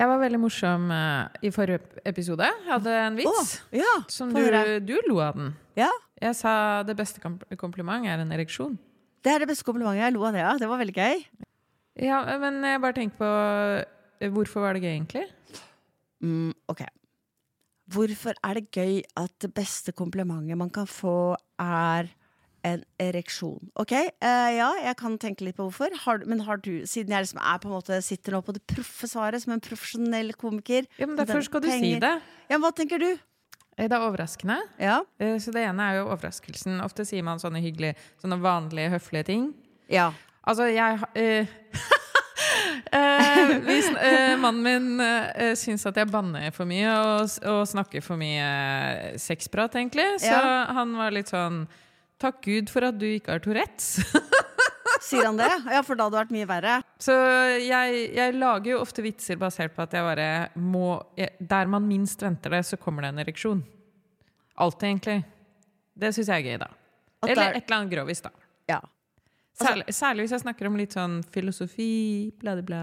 Jeg var veldig morsom eh, i forrige episode. Jeg hadde en vits. vits. ja, Som du, du lo av den. ja. Jeg sa det beste kom- kompliment er en ereksjon. Det er det beste komplimentet. Jeg lo av det, ja. Det var veldig gøy. Ja, men jeg bare tenker på eh, Hvorfor var det gøy, egentlig? Mm, ok. Hvorfor er det gøy at det beste komplimentet man kan få, er en ereksjon? Ok, uh, ja, jeg kan tenke litt på hvorfor. Har, men har du, siden jeg liksom er på en måte sitter nå på det proffe svaret som en profesjonell komiker Ja, men Derfor skal du si det. Ja, men Hva tenker du? Eh, Det er overraskende. Ja, Uh, Så det ene er jo overraskelsen. Ofte sier man sånne hyggelige, sånne vanlige, høflige ting. ja. Altså, jeg uh, eh, eh, hvis, eh, Mannen min eh, syns at jeg banner for mye og, og snakker for mye eh, sexprat, egentlig. Så Ja. han var litt sånn Takk Gud for at du ikke har Tourettes. Sier han det? Ja, for da hadde det vært mye verre. Så jeg, jeg lager jo ofte vitser basert på at jeg bare må jeg, Der man minst venter det, så kommer det en ereksjon. Alltid, egentlig. Det syns jeg er gøy, da. At Eller er- et eller annet grovis, da. Ja. Særlig, særlig hvis jeg snakker om litt sånn filosofi, bla, bla, bla.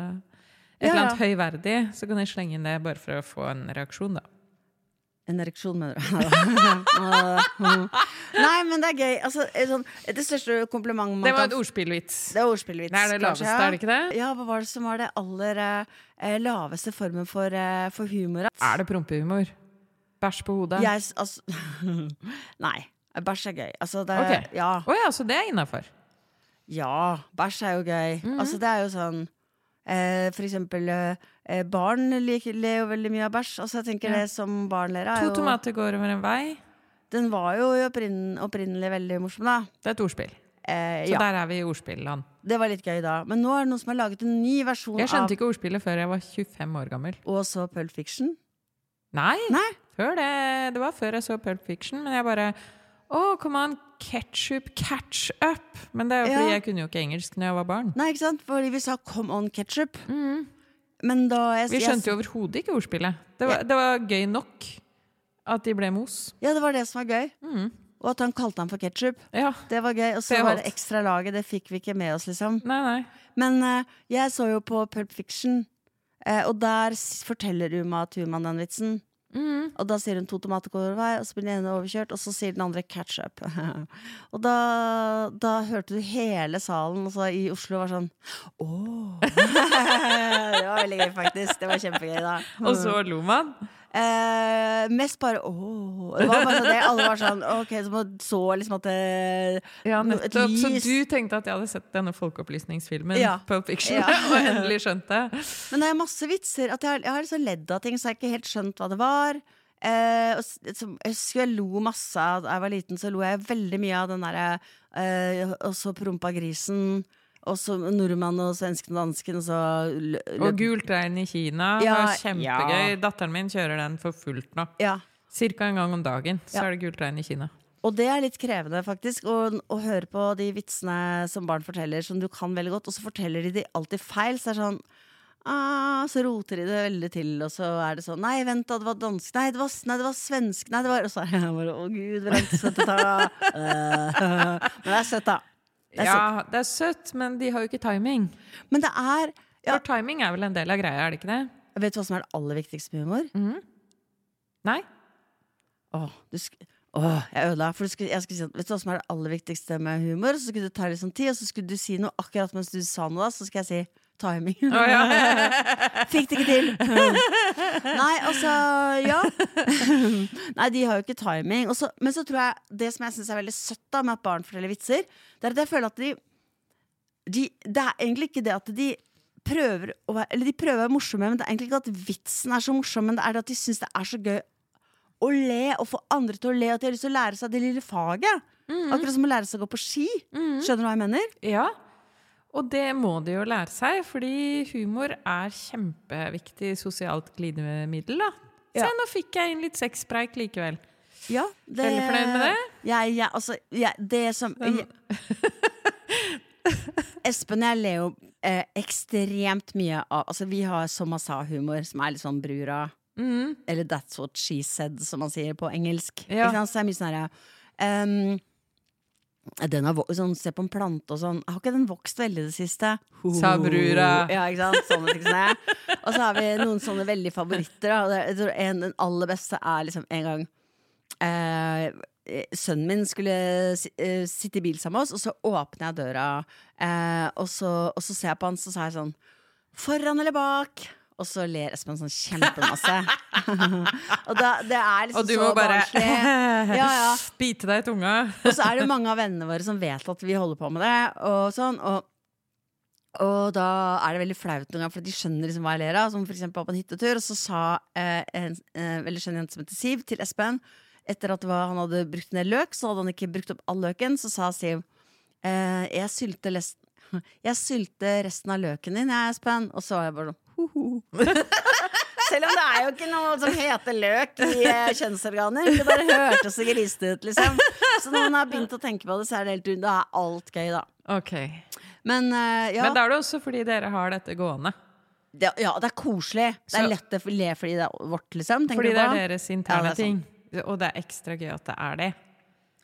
Et Ja, eller annet høyverdig, så kan jeg slenge inn det bare for å få en reaksjon, da. En ereksjon, mener du? Nei, men det er gøy. Altså, sånn, det største komplimentet man Det var et ordspillvits. Det er ordspillvits. Det er det kanskje, laveste, er det ikke det? Ja, hva var det som var det aller eh, laveste formen for, eh, for humor? Er det prompehumor? Bæsj på hodet? Jeg, altså, nei. Bæsj er gøy. Altså, det, okay. ja, Oh, ja, så det er innafor. ja, bæsj er jo gøy. Mhm. Altså, det er jo sånn eh, For eksempel eh, barn liker, ler jo veldig mye av bæsj. Altså, jeg tenker Ja. det som barn ler av. To er jo- tomater går over en vei. Den var jo opprinn, opprinnelig veldig morsom, da. Det er et ordspill. Eh, Så ja, der er vi i ordspillland. det var litt gøy da. Men nå er det noen som har laget en ny versjon Jeg av skjønte ikke ordspillet før jeg var 25 år gammel. Og så Pulp Fiction. Nei, Nei. før det. Det var før jeg så Pulp Fiction, men jeg bare Å, come on, ketchup, catch up! Men det er jo fordi Ja. jeg kunne jo ikke engelsk når jeg var barn. Nei, ikke sant? Fordi vi sa 'come on ketchup'. Men da jeg, Vi skjønte jo overhodet ikke ordspillet. Det var, det var gøy nok at de ble mos. Ja, det var det som var gøy. Og at han kalte ham for ketchup. Ja. Det var gøy. Og så var det ekstra laget. Det fikk vi ikke med oss, liksom. Nei, nei. Men uh, jeg så jo på Pulp Fiction, uh, og der forteller Uma Thurman den vitsen. Og da sier hun to tomater over vei, og så blir den ene overkjørt, og så sier den andre ketchup. og da, da hørte du hele salen altså, i Oslo var sånn Åh! det var veldig gøy, faktisk. Det var kjempegøy, da. Og så lo man. Eh, mest bare åh. Det var bare sånn det. Alle var sånn Ok, så så liksom at det Ja, et nettopp. Så du tenkte at jeg hadde sett denne folkeopplysningsfilmen Ja. Pulp Fiction, Ja. og endelig skjønt det. Men det er masse vitser. At jeg, har- jeg har liksom ledd av ting, så jeg har ikke helt skjønt hva det var. Eh, og, s- jeg husker jeg lo masse da jeg var liten, så lo jeg veldig mye av den derre eh, Og så prompa grisen. Og så nordmann og svensken og dansken, og så Og Gult regn i Kina Ja, var kjempegøy. ja. Datteren min kjører den for fullt nå. Ja. Cirka en gang om dagen så Ja. er det Gult regn i Kina. Og det er litt krevende, faktisk, å, å høre på de vitsene som barn forteller, som du kan veldig godt, og så forteller de de alltid feil. Så det er sånn ah, Så roter de det veldig til, og så er det sånn Nei, vent, da, det var dansk. Nei, det var, nei, det var svensk. Nei, det var Og så er jeg bare Å, gud, hvor langt skal dette tar. Eh, Men det er søtt, da. Det Ja, det er søtt, men de har jo ikke timing. Men det er ja, For timing er vel en del av greia, er det ikke det? Vet du hva som er det aller viktigste med humor? Nei? Åh, Åh, jeg ødela. For skulle, jeg skulle si vet du hva som er det aller viktigste med humor? Så skulle du ta litt sånn tid, og så skulle du si noe akkurat mens du sa noe, da, så skal jeg si timing. Oh, ja. Fikk det ikke til! Nei, altså, ja. Nei, de har jo ikke timing. Også, men så tror jeg det som jeg syns er veldig søtt da med at barn forteller vitser, det er at jeg føler at de, de Det er egentlig ikke det at de prøver å være Eller de prøver å være morsomme, men det er egentlig ikke at vitsen er så morsom, men det er at de syns det er så gøy å le og få andre til å le, og at de har lyst til å lære seg det lille faget. Akkurat som å lære seg å gå på ski. Skjønner du hva jeg mener? Ja. Og det må de jo lære seg, fordi humor er kjempeviktig sosialt glidemiddel. da. Se, Ja. nå fikk jeg inn litt sexpreik likevel. Ja, det, Veldig fornøyd med det? Ja, ja altså, ja, det som jeg, Espen og jeg ler jo eh, ekstremt mye av Altså, vi har Somasa-humor, som er litt sånn brura. Eller That's What She Said, som man sier på engelsk. Ja. Ikke sant? Så det er mye sånn herre Ja, Den har sånn, Se på en plante og sånn. Har ikke den vokst veldig i det siste? Sa brura. Ja, ikke sant? Sånne ting som det. Og så har vi noen sånne veldig favoritter. Da. En, den aller beste er liksom en gang eh, Sønnen min skulle eh, sitte i bil sammen med oss, og så åpner jeg døra, eh, og, så, og så ser jeg på han, så sa jeg sånn Foran eller bak? Og så ler Espen sånn kjempemasse. og da, det er liksom Og du må bare. Ja, ja. bite deg i tunga. Og så er det mange av vennene våre som vet at vi holder på med det. Og sånn Og, og da er det veldig flaut noen ganger, for de skjønner liksom hva jeg ler av. Som for eksempel på en hyttetur, og så sa eh, en eh, veldig skjønn jente som heter Siv, til Espen Etter at var, han hadde brukt ned løk, så hadde han ikke brukt opp all løken. Så sa Siv eh, jeg, sylter jeg sylte resten av løken din, jeg, Espen. Og så var jeg bare sånn. Selv om det er jo ikke noe som heter løk i eh, kjønnsorganer. Det bare hørtes så grisete ut, liksom. Så når man har begynt å tenke på det, så er det helt Da er alt gøy, da. Ok. Men eh, ja, Men da er det også fordi dere har dette gående. det, ja, det er koselig. Det Så- er lett å le fordi det er vårt, liksom. tenker Fordi du det på? er deres interne Ja, det er ting. Og det er ekstra gøy at det er det.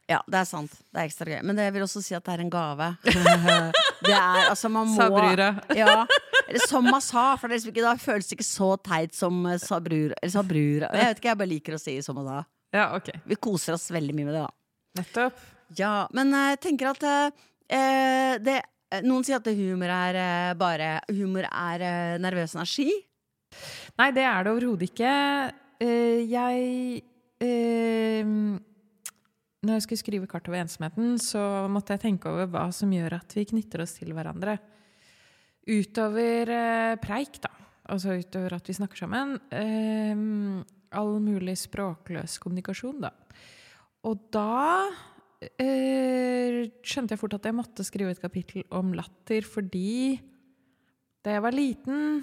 Ja, det er sant. Det er ekstra gøy. Men det vil også si at det er en gave. det er altså Man må Sa brura. Ja. Eller som man sa, for det liksom ikke, da føles det ikke så teit som eh, sa brura. Eller sa brura. Jeg vet ikke, jeg bare liker å si som og da. Ja, ok. Vi koser oss veldig mye med det, da. Nettopp. Ja, men jeg tenker at eh, det, eh, Noen sier at humor er eh, bare Humor er eh, nervøs energi. Nei, det er det overhodet ikke. Eh, jeg eh, Når jeg skulle skrive kart over ensomheten, så måtte jeg tenke over hva som gjør at vi knytter oss til hverandre. Utover eh, preik, da. Altså utover at vi snakker sammen. Eh, all mulig språkløs kommunikasjon, da. Og da eh, skjønte jeg fort at jeg måtte skrive et kapittel om latter, fordi da jeg var liten,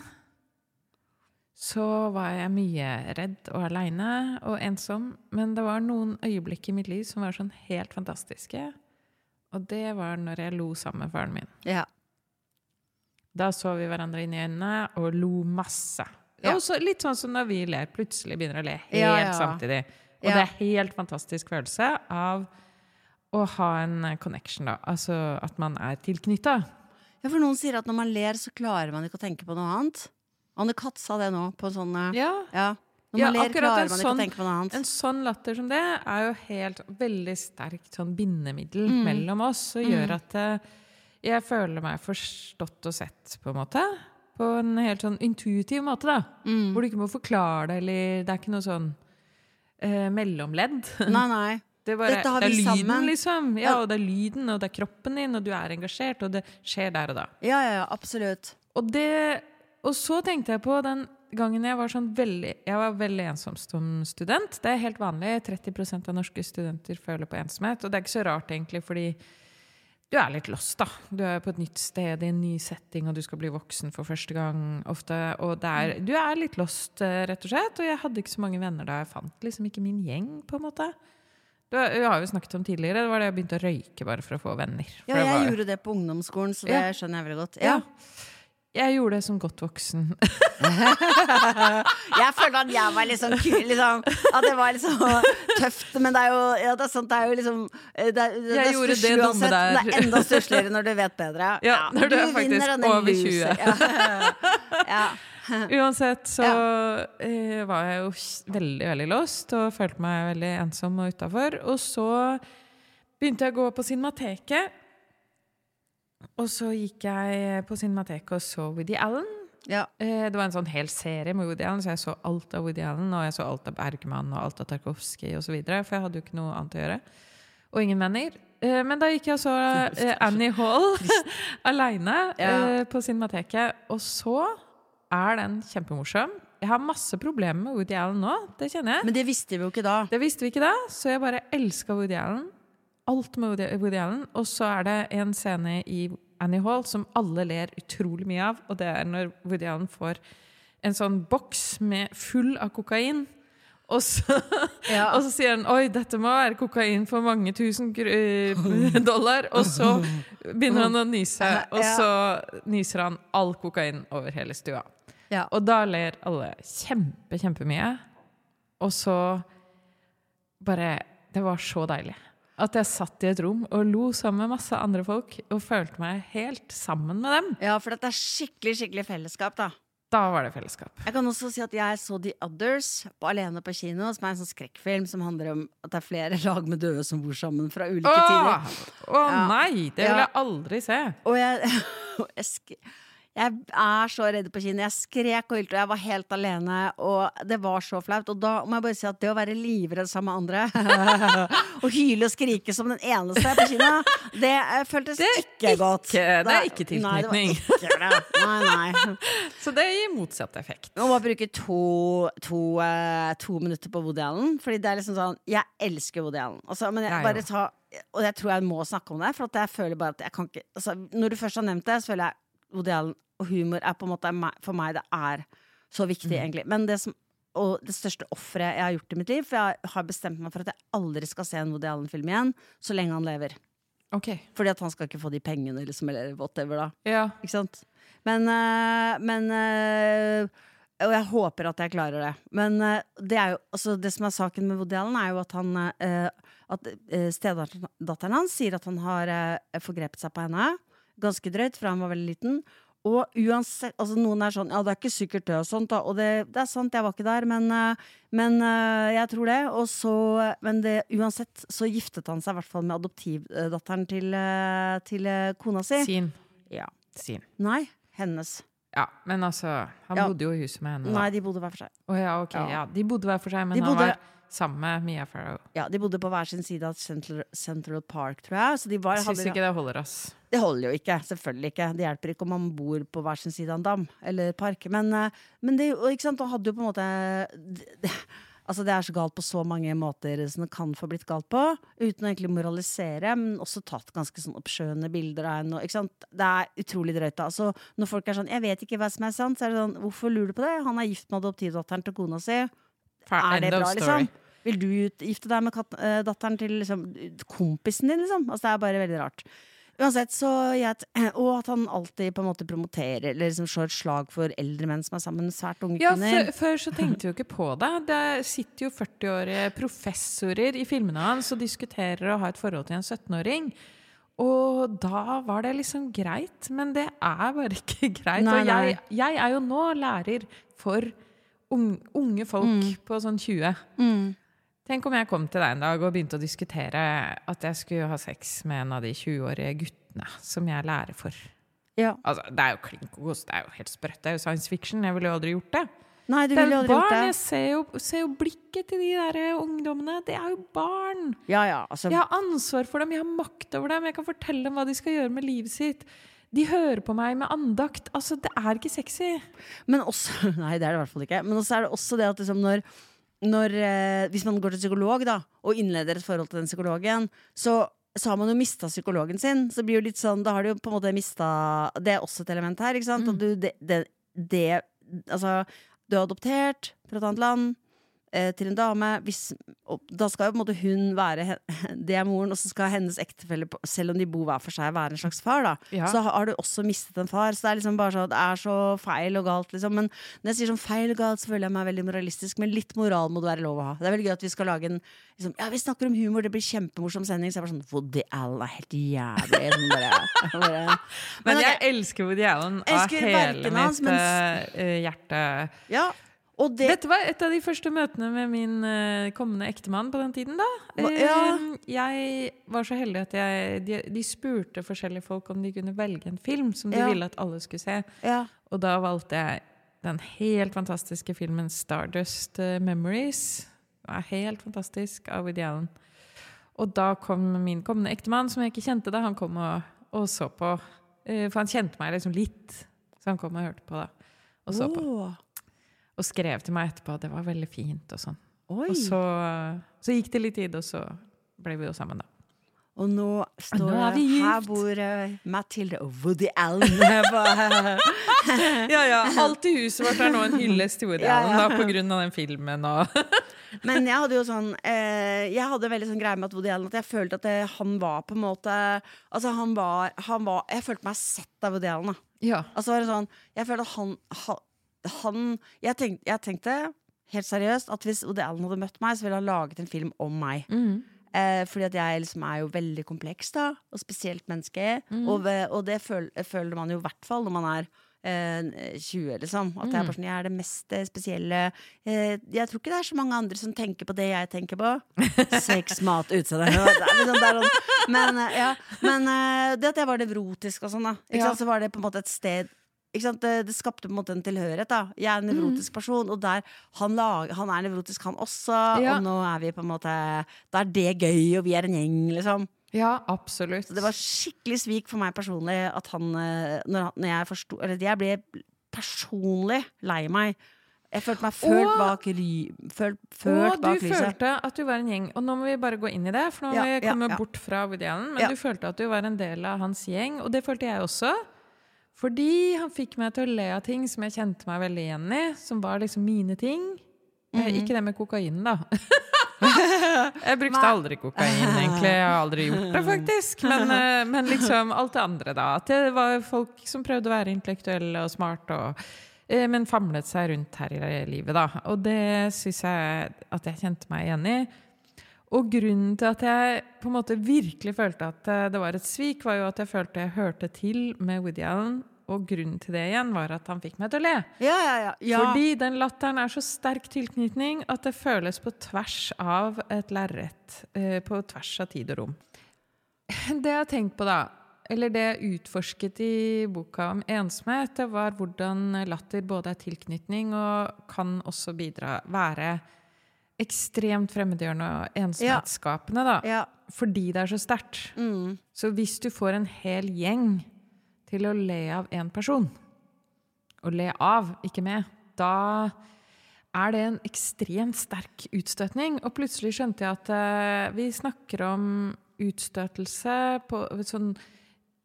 så var jeg mye redd og aleine og ensom. Men det var noen øyeblikk i mitt liv som var sånn helt fantastiske. Og det var når jeg lo sammen med faren min. Ja. Da så vi hverandre inn i øynene og lo masse. Ja. Og så litt sånn som når vi ler, plutselig begynner å le helt Ja, ja. samtidig. Og det er helt fantastisk følelse av å ha en connection, da. Altså at man er tilknytta. ja, for noen sier at når man ler, så klarer man ikke å tenke på noe annet. Anne Katt sa det nå, på sånn eh, Ja. Ja. Når Ja, ler, akkurat klarer ikke sånn- å tenke på noe annet. En sånn latter som det er jo helt veldig sterkt sånn bindemiddel Mm. mellom oss, og gjør at eh, jeg føler meg forstått og sett, på en måte. På en helt sånn intuitiv måte, da. Mm. Hvor du ikke må forklare det, eller det er ikke noe sånn eh, mellomledd. Nei, nei. Det er, bare, Dette har det er lyden, sammen. liksom. Ja, og det er lyden, og det er kroppen din, og du er engasjert, og det skjer der og da. Ja, ja, ja, absolutt. Og, det, og så tenkte jeg på den gangen jeg var sånn veldig Jeg var veldig ensom som student. Det er helt vanlig. 30% av norske studenter føler på ensomhet. Og det er ikke så rart, egentlig, fordi du er litt lost, da. Du er på et nytt sted, i en ny setting, og du skal bli voksen for første gang ofte. Og er, du er litt lost, eh, rett og slett. Og jeg hadde ikke så mange venner da jeg fant liksom ikke min gjeng, på en måte. Vi har jo snakket om tidligere, det var det jeg begynte å røyke bare for å få venner. For Ja, jeg var- gjorde det på ungdomsskolen, så det Ja. skjønner jeg veldig godt. ja. Ja. Jeg gjorde det som godt voksen. Jeg følte at jeg var liksom kul, liksom. At det var liksom tøft. Men det er jo, ja, det er sant, det er jo liksom eh, Det det Jeg gjorde det dumme der. Det er enda stussligere når du vet bedre. Ja, når du er faktisk over 20. Ja. ja. Uansett så eh, var jeg jo veldig, veldig lost og følte meg veldig ensom og utafor. Og så begynte jeg å gå på Cinemateket. Og så gikk jeg på Cinemateket og så Woody Allen. ja. Eh, det var en sånn hel serie med Woody Allen, så jeg så alt av Woody Allen. Og jeg så alt av Bergman og alt av Tarkovskij osv., for jeg hadde jo ikke noe annet å gjøre. Og ingen venner. Eh, men da gikk jeg og så eh, Annie Hall aleine Ja. på Cinemateket. Og så er den kjempemorsom. Jeg har masse problemer med Woody Allen nå, det kjenner jeg. Men det visste vi jo ikke da. Det visste vi ikke da, så jeg bare elska Woody Allen. Alt med Woody, Woody Allen. Og så er det en scene i Annie Hall som alle ler utrolig mye av, og det er når Woody Allen får en sånn boks med full av kokain. Og så, Ja. og så sier han oi, dette må være kokain for mange tusen eh, dollar. Og så begynner han å nyse, og så nyser han all kokain over hele stua. Ja. Og da ler alle kjempe, kjempemye. Og så bare Det var så deilig. At jeg satt i et rom og lo sammen med masse andre folk og følte meg helt sammen med dem. Ja, for dette er skikkelig, skikkelig fellesskap, da. Da var det fellesskap. Jeg kan også si at jeg så The Others på Alene på kino, som er en sånn skrekkfilm som handler om at det er flere lag med døde som bor sammen fra ulike tider. Åh, åh Ja. nei! Det vil jeg aldri se. Og jeg, jeg, jeg er så redd på kinnet. Jeg skrek og hylte, og jeg var helt alene. Og det var så flaut. Og da må jeg bare si at det å være livredd sammen med andre, og hyle og skrike som den eneste på kinnet, det eh, føltes Det ikke godt. ikke- det er ikke Nei, det var ikke det. Nei, nei. Så det gir motsatt effekt. Nå må jeg bruke to, to, eh, to minutter på Woody Allen. Fordi det er liksom sånn Jeg elsker Woody Allen. Altså, men jeg ja, bare òg. ta Og jeg tror jeg må snakke om det. For jeg føler bare at jeg kan ikke altså, Når du først har nevnt det, så føler jeg Woody Allen og humor er på en måte For meg det er så viktig, Mm. egentlig. Men det som og det største offeret jeg har gjort i mitt liv For jeg har bestemt meg for at jeg aldri skal se en Woody Allen-film igjen så lenge han lever. Okay. Fordi at han skal ikke få de pengene, liksom, eller whatever, da. Ja. Ikke sant? Men, øh, men øh, Og jeg håper at jeg klarer det. Men øh, det, er jo, altså, det som er saken med Woody Allen, er jo at han At stedatteren hans sier at han har forgrepet seg på henne. Ganske drøyt, for han var veldig liten. Og uansett, altså Noen er sånn Ja, det er ikke sikkert det, og sånt. Da. Og det, det er sant, jeg var ikke der, men, øh, men øh, jeg tror det. Og så, men det, uansett så giftet han seg i hvert fall med adoptivdatteren til, øh, til kona si. Sin. Ja. Sin. Nei, hennes. Ja, men altså Han Ja. bodde jo i huset med henne. Nei, de bodde hver for seg. Oh, ja, okay, Ja. Ja. De bodde hver for seg, men De han bodde- var sammen med Mia Farrow. Ja, De bodde på hver sin side av Central, Central Park, tror jeg. Så de var, Jeg syns ikke det holder, ass. Det holder jo ikke. Selvfølgelig ikke. Det hjelper ikke om man bor på hver sin side av en dam eller park. Men, eh, men det, ikke sant, da hadde jo på en måte det, det, Altså Det er så galt på så mange måter som det kan få blitt galt på. Uten å egentlig moralisere, men også tatt ganske sånn oppskjønne bilder av henne. Ikke sant? Det er utrolig drøyt. da. Altså, når folk er sånn 'jeg vet ikke hva som er sant', så er det sånn 'hvorfor lurer du på det'? Han er gift med adoptivdatteren til kona si. Er det bra, liksom? Vil du gifte deg med eh, datteren til liksom, kompisen din, liksom? Altså, det er bare veldig rart. Uansett, så jeg, Og at han alltid på en måte promoterer eller liksom slår et slag for eldre menn som er sammen med svært unge Ja, kvinner. før, før så tenkte vi jo ikke på det. Det sitter jo 40-årige professorer i filmene hans og diskuterer å ha et forhold til en 17-åring. Og da var det liksom greit, men det er bare ikke greit. Nei, og jeg, jeg er jo nå lærer for ung, unge folk på sånn 20. Mm. Tenk om jeg kom til deg en dag og begynte å diskutere at jeg skulle ha sex med en av de 20-årige guttene som jeg lærer for. Ja. Altså, det er jo klink kokos, det er jo helt sprøtt. Det er jo science fiction. Jeg ville jo aldri gjort det. Nei, du Det er ville jo aldri gjort barn. det. Jeg ser jo, ser jo blikket til de der ungdommene. Det er jo barn. Ja, ja, altså, Jeg har ansvar for dem, jeg har makt over dem. Jeg kan fortelle dem hva de skal gjøre med livet sitt. De hører på meg med andakt. Altså, det er ikke sexy. Men også Nei, det er det i hvert fall ikke. Men også er det også det at liksom når, når eh, Hvis man går til psykolog da og innleder et forhold til den psykologen, så så har man jo mista psykologen sin. Så blir jo litt sånn, Da har du jo på en måte mista Det er også et element her. ikke sant? Mm. At du, det, det, det Altså, du er adoptert fra et annet land eh, til en dame. Hvis, da skal jo på en måte hun være Det er moren, og så skal hennes ektefelle, på- selv om de bor hver for seg, være en slags far. da Ja. Så har du også mistet en far. Så det er liksom bare så, det er så feil og galt. Liksom. Men når jeg sier sånn feil og galt, så føler jeg meg veldig moralistisk. Men litt moral må det være lov å ha. Det er veldig gøy at vi skal lage en liksom, Ja, vi snakker om humor, det blir kjempemorsom sending. Så jeg bare sånn Woody Allen er helt jævlig. Sånn bare, bare. Men ok, jeg elsker Woody Allen av hele mitt men- eh, hjerte. ja, det Dette var et av de første møtene med min uh, kommende ektemann på den tiden. da. Hva- Eh, ja. Jeg var så heldig at jeg, de, de spurte forskjellige folk om de kunne velge en film som de Ja. ville at alle skulle se. ja. Og da valgte jeg den helt fantastiske filmen 'Stardust eh, Memories'. Den er helt fantastisk, av Woody Allen. Og da kom min kommende ektemann, som jeg ikke kjente da, han kom og, og så på. Uh, For han kjente meg liksom litt, så han kom og hørte på da. Og så på. Og skrev til meg etterpå at det var veldig fint og sånn. Og så, så gikk det litt tid, og så ble vi jo sammen, da. Og nå står nå er vi Her bor eh, Mathilde og Woody Allen. Ja, ja. Alt i huset vårt er nå en hyllest til Woody Ja, Allen da, på grunn av den filmen og Men jeg hadde jo sånn eh, Jeg hadde veldig sånn greie med at Woody Allen At jeg følte at det, han var på en måte Altså han var, han var Jeg følte meg sett av Woody Allen da. Ja. Altså var det sånn Jeg følte at han, han, han jeg, tenkte, jeg tenkte helt seriøst At hvis Woody Allen hadde møtt meg Så ville han laget en film om meg Mm. Eh, fordi at jeg liksom er jo veldig kompleks, da. Og spesielt menneske. Og, og det føl, føler man jo i hvert fall når man er eh, 20, liksom. At jeg er bare sånn, jeg er det mest spesielle. Eh, jeg tror ikke det er så mange andre som tenker på det jeg tenker på. Sex, mat, utseende. Liksom- sånn. Men, eh, ja. Men eh, det at jeg var nevrotisk og sånn, da. Ja. Så var det på en måte et sted? Det, det skapte på en måte en tilhørighet. da Jeg er en nevrotisk person, og der han, lag, han er nevrotisk, han også. Ja. Og nå er vi på en måte Da er det gøy, og vi er en gjeng, liksom. Ja, absolutt. Så det var skikkelig svik for meg personlig at han eh, Når, han- når jeg forsto Eller jeg ble personlig lei meg. Jeg følte meg følt Og- bak, ry, følt, følt og du lyset. følte at du var en gjeng. Og nå må vi bare gå inn i det, for nå må Ja, vi komme ja. bort fra Woody Allen. Men du følte at du var en del av hans gjeng, og det følte jeg også. Fordi han fikk meg til å le av ting som jeg kjente meg veldig igjen i, som var liksom mine ting. Mm -hmm. ikke det med kokain, da. jeg brukte aldri kokain, egentlig. Jeg har aldri gjort det, faktisk. Men, eh, men liksom alt det andre, da. At det var folk som prøvde å være intellektuelle og smarte, og, eh, men famlet seg rundt her i livet, da. Og det syns jeg at jeg kjente meg igjen i. Og grunnen til at jeg på en måte virkelig følte at eh, det var et svik, var jo at jeg følte jeg hørte til med Woody Allen. Og grunnen til det igjen var at han fikk meg til å le. Ja, ja, ja. Fordi den latteren er så sterk tilknytning at det føles på tvers av et lerret. eh, På tvers av tid og rom. Det jeg har tenkt på, da, eller det jeg utforsket i boka om ensomhet, det var hvordan latter både er tilknytning og kan også bidra være ekstremt fremmedgjørende og ensomhetsskapende, da. ja. Fordi det er så sterkt. Mm. Så hvis du får en hel gjeng til å le av én person, og le av, ikke med, da er det en ekstremt sterk utstøtning. Og plutselig skjønte jeg at uh, vi snakker om utstøtelse på sånn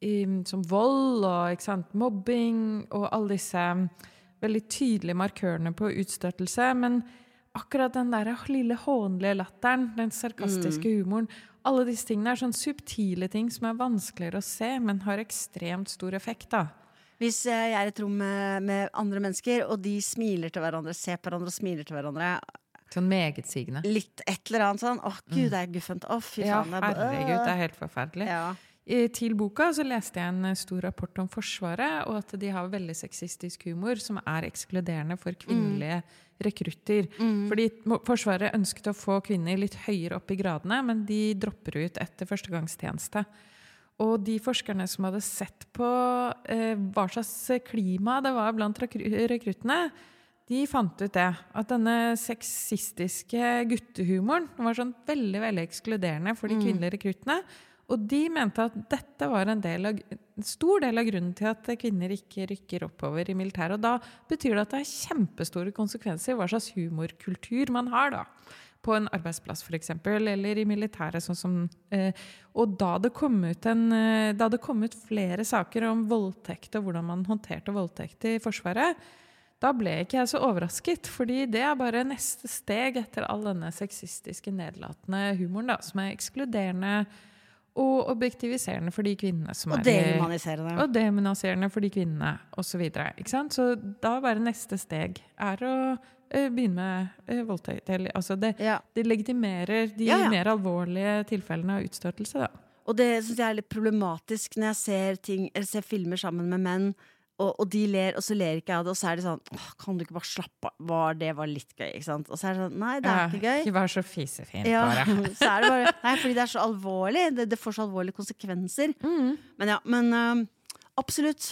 i, som vold og sant, mobbing og alle disse veldig tydelige markørene på utstøtelse. Men akkurat den der lille hånlige latteren, den sarkastiske humoren, alle disse tingene er sånn subtile ting som er vanskeligere å se, men har ekstremt stor effekt. da. Hvis eh, jeg er i et rom med, med andre mennesker, og de smiler til hverandre, ser på hverandre og smiler til hverandre, Sånn megetsigende. litt et eller annet sånn Åh, gud, det er guffent. Å, fy Ja, faen. det er- herregud, det er helt forferdelig. ja. I- Til boka så leste jeg en eh, stor rapport om Forsvaret, og at de har veldig sexistisk humor som er ekskluderende for kvinnelige rekrutter. Fordi Forsvaret ønsket å få kvinner litt høyere opp i gradene, men de dropper ut etter førstegangstjeneste. Og de forskerne som hadde sett på eh, hva slags klima det var blant rekruttene, de fant ut det. At denne sexistiske guttehumoren var sånn veldig veldig ekskluderende for de kvinnelige rekruttene. Og de mente at dette var en, del av, en stor del av grunnen til at kvinner ikke rykker oppover i militæret. Og da betyr det at det er kjempestore konsekvenser hva slags humorkultur man har. da på en arbeidsplass f.eks., eller i militæret. sånn som, eh, og da det, kom ut en, eh, da det kom ut flere saker om voldtekt og hvordan man håndterte voldtekt i Forsvaret, da ble ikke jeg så overrasket. fordi det er bare neste steg etter all denne sexistiske, nedlatende humoren, da, som er ekskluderende og objektiviserende for de kvinnene som Og er dehumaniserende. og demoniserende for de kvinnene, osv. Så, så da bare neste steg er å eh, begynne med eh, voldtekt. Altså det, Ja. det legitimerer de Ja, ja. mer alvorlige tilfellene av utstøtelse. Da. Og det syns jeg er litt problematisk når jeg ser, ting, ser filmer sammen med menn, og, og de ler, og så ler ikke jeg av det, og så er det sånn Åh, Kan du ikke bare slappe av? Var det var litt gøy? Ikke sant? Og så er det sånn Nei, det er ikke gøy. Ikke vær så fisefin, Ja, bare. så er det bare Nei, fordi det er så alvorlig. Det, det får så alvorlige konsekvenser. Mm. Men ja, men uh, absolutt.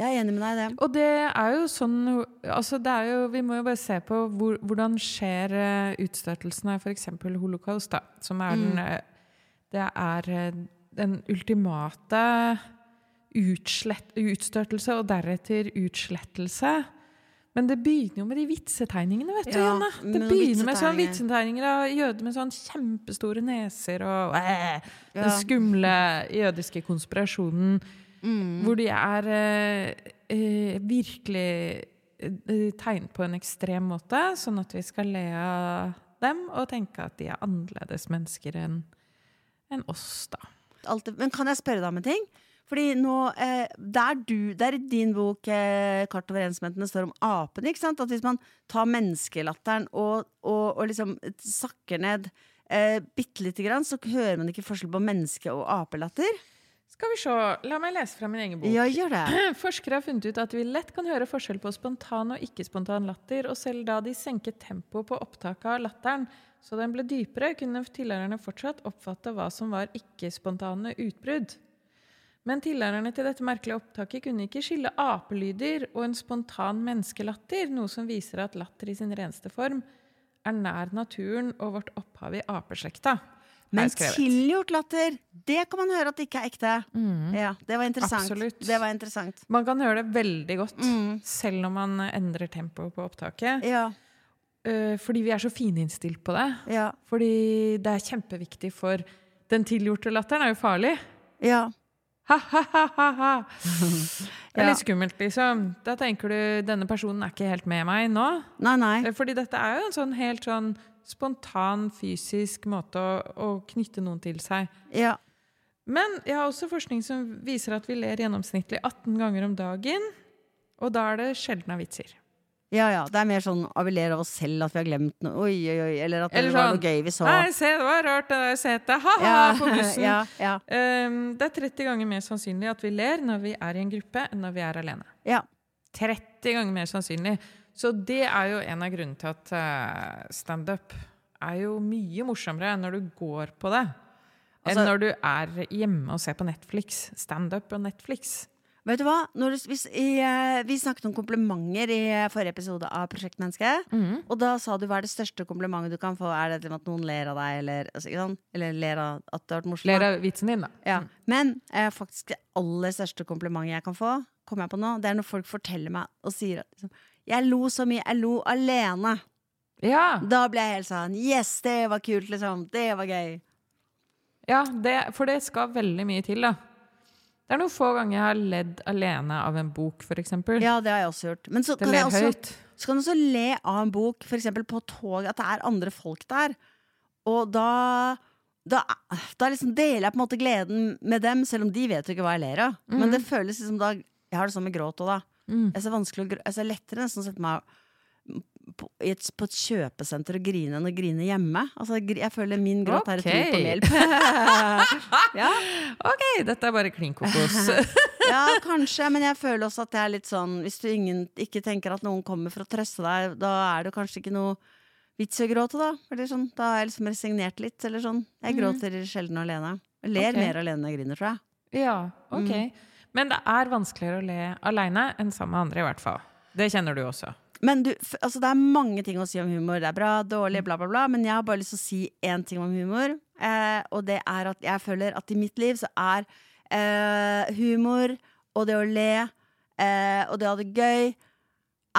Jeg er enig med deg i det. Og det er jo sånn altså det er jo, Vi må jo bare se på hvor, hvordan skjer eh, utstøtelsen av f.eks. holocaust, da, som er den mm. Det er eh, den ultimate utslett, utstøtelse og deretter utslettelse. Men det begynner jo med de vitsetegningene, vet du, Ja, Janne. Det begynner med sånne vitsetegninger. av jøder med sånn kjempestore neser og øh, Den Ja. skumle jødiske konspirasjonen. Mm. Hvor de er øh, virkelig tegnet på en ekstrem måte, sånn at vi skal le av dem og tenke at de er annerledes mennesker enn en oss, da. Alt Men kan jeg spørre deg om en ting? Fordi nå, eh, der, du, der i din bok eh, 'Kart over ensomheten' det står om apene. ikke sant? At hvis man tar menneskelatteren og, og, og liksom sakker ned eh, bitte lite grann, så hører man ikke forskjell på menneske- og apelatter. Skal vi se, la meg lese fra min egen bok. Ja, gjør det. Forskere har funnet ut at vi lett kan høre forskjell på spontan og ikke-spontan latter, og selv da de senket tempoet på opptaket av latteren, så den ble dypere, kunne tilhørerne fortsatt oppfatte hva som var ikke-spontane utbrudd. Men tilhørerne til dette merkelige opptaket kunne ikke skille apelyder og en spontan menneskelatter, noe som viser at latter i sin reneste form er nær naturen og vårt opphav i apeslekta. Men tilgjort latter, det kan man høre at det ikke er ekte. Ja, Det var interessant. Det var interessant. Man kan høre det veldig godt, Mm. selv om man endrer tempoet på opptaket. Ja, Eh, fordi vi er så fininnstilt på det. ja, Fordi det er kjempeviktig for Den tilgjorte latteren er jo farlig. ja. Ha-ha-ha-ha! Det er litt skummelt, liksom. Da tenker du denne personen er ikke helt med meg nå. Nei, nei. Eh, Fordi dette er jo en sånn helt sånn spontan, fysisk måte å, å knytte noen til seg. Ja. Men jeg har også forskning som viser at vi ler gjennomsnittlig 18 ganger om dagen. Og da er det sjelden av vitser. Ja, ja. Det er mer sånn at vi ler av oss selv at vi har glemt noe. Oi, oi, oi. Eller at Eller det var sånn, noe gøy vi så. Nei, se, det var rart det der setet. Ha-ha, Ja, på bussen. ja, ja, Um, det er 30 ganger mer sannsynlig at vi ler når vi er i en gruppe, enn når vi er alene. ja. 30 ganger mer sannsynlig. Så det er jo en av grunnene til at uh, standup er jo mye morsommere når du går på det, enn Altså- når du er hjemme og ser på Netflix. Standup og Netflix. Vet du hva? Du, hvis, i, eh, vi snakket om komplimenter i eh, forrige episode av Prosjektmenneske. Og da sa du hva er det største komplimentet du kan få? Er det at noen ler av deg, eller, altså, eller ler av at du har vært morsom? Ler av vitsen din, da. Ja. Men eh, faktisk det aller største komplimentet jeg kan få, kommer jeg på nå, det er når folk forteller meg og sier at liksom, jeg lo så mye, jeg lo alene. Ja, Da ble jeg helt sånn Yes, det var kult, liksom. Det var gøy. ja det, for det skal veldig mye til, da. Det er noen få ganger jeg har ledd alene av en bok, eksempel. Ja, det har jeg også gjort. Men så det kan, jeg også, så kan du også le av en bok, eksempel på tog, at det er andre folk der. Og da da, da liksom deler jeg på en måte gleden med dem, selv om de vet jo ikke hva jeg ler av. Men det føles liksom da Jeg har det sånn med gråt òg, da. Mm. Jeg ser vanskelig å gråte jeg ser lettere nesten å sette meg på, et, på et kjøpesenter og grine enn å grine hjemme. Altså, jeg føler min gråt er et rop om hjelp. ja, Ok, dette er bare klin kokos. ja, kanskje, men jeg føler også at det er litt sånn Hvis du ingen, ikke tenker at noen kommer for å trøste deg, da er det kanskje ikke noe vits i å gråte, da. Eller sånn, da har jeg liksom resignert litt, eller sånn. Jeg gråter sjelden alene. Ler okay. mer alene enn jeg griner, tror jeg. Ja, ok. Men det er vanskeligere å le aleine enn sammen med andre, i hvert fall. Det kjenner du også. Men du, altså det er mange ting å si om humor. Det er bra, dårlig, bla, bla, bla. Men jeg har bare lyst til å si én ting om humor. Eh, og det er at jeg føler at i mitt liv så er eh, humor og det å le eh, og det å ha det gøy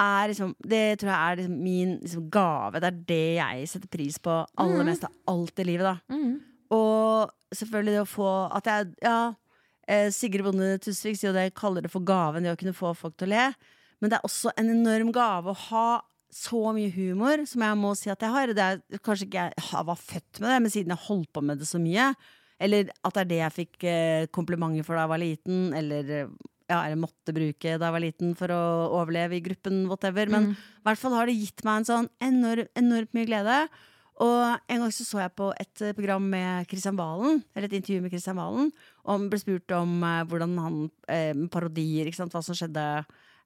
er liksom, det tror jeg er liksom min liksom, gave. Det er det jeg setter pris på aller mest av alt i livet. da Og selvfølgelig det å få At jeg Ja, eh, Sigrid Bonde Tusvik sier jo det, kaller det for gaven, det å kunne få folk til å le. Men det er også en enorm gave å ha så mye humor som jeg må si at jeg har. Det er kanskje ikke jeg var født med det, men siden jeg holdt på med det så mye. Eller at det er det jeg fikk eh, komplimenter for da jeg var liten, eller ja, eller måtte bruke da jeg var liten for å overleve i gruppen, whatever. Men i hvert fall har det gitt meg en sånn enorm, enormt mye glede. Og en gang så så jeg på et eh, program med Kristian Valen, eller et intervju med Kristian Valen, og han ble spurt om eh, hvordan han eh, parodier, hva som skjedde,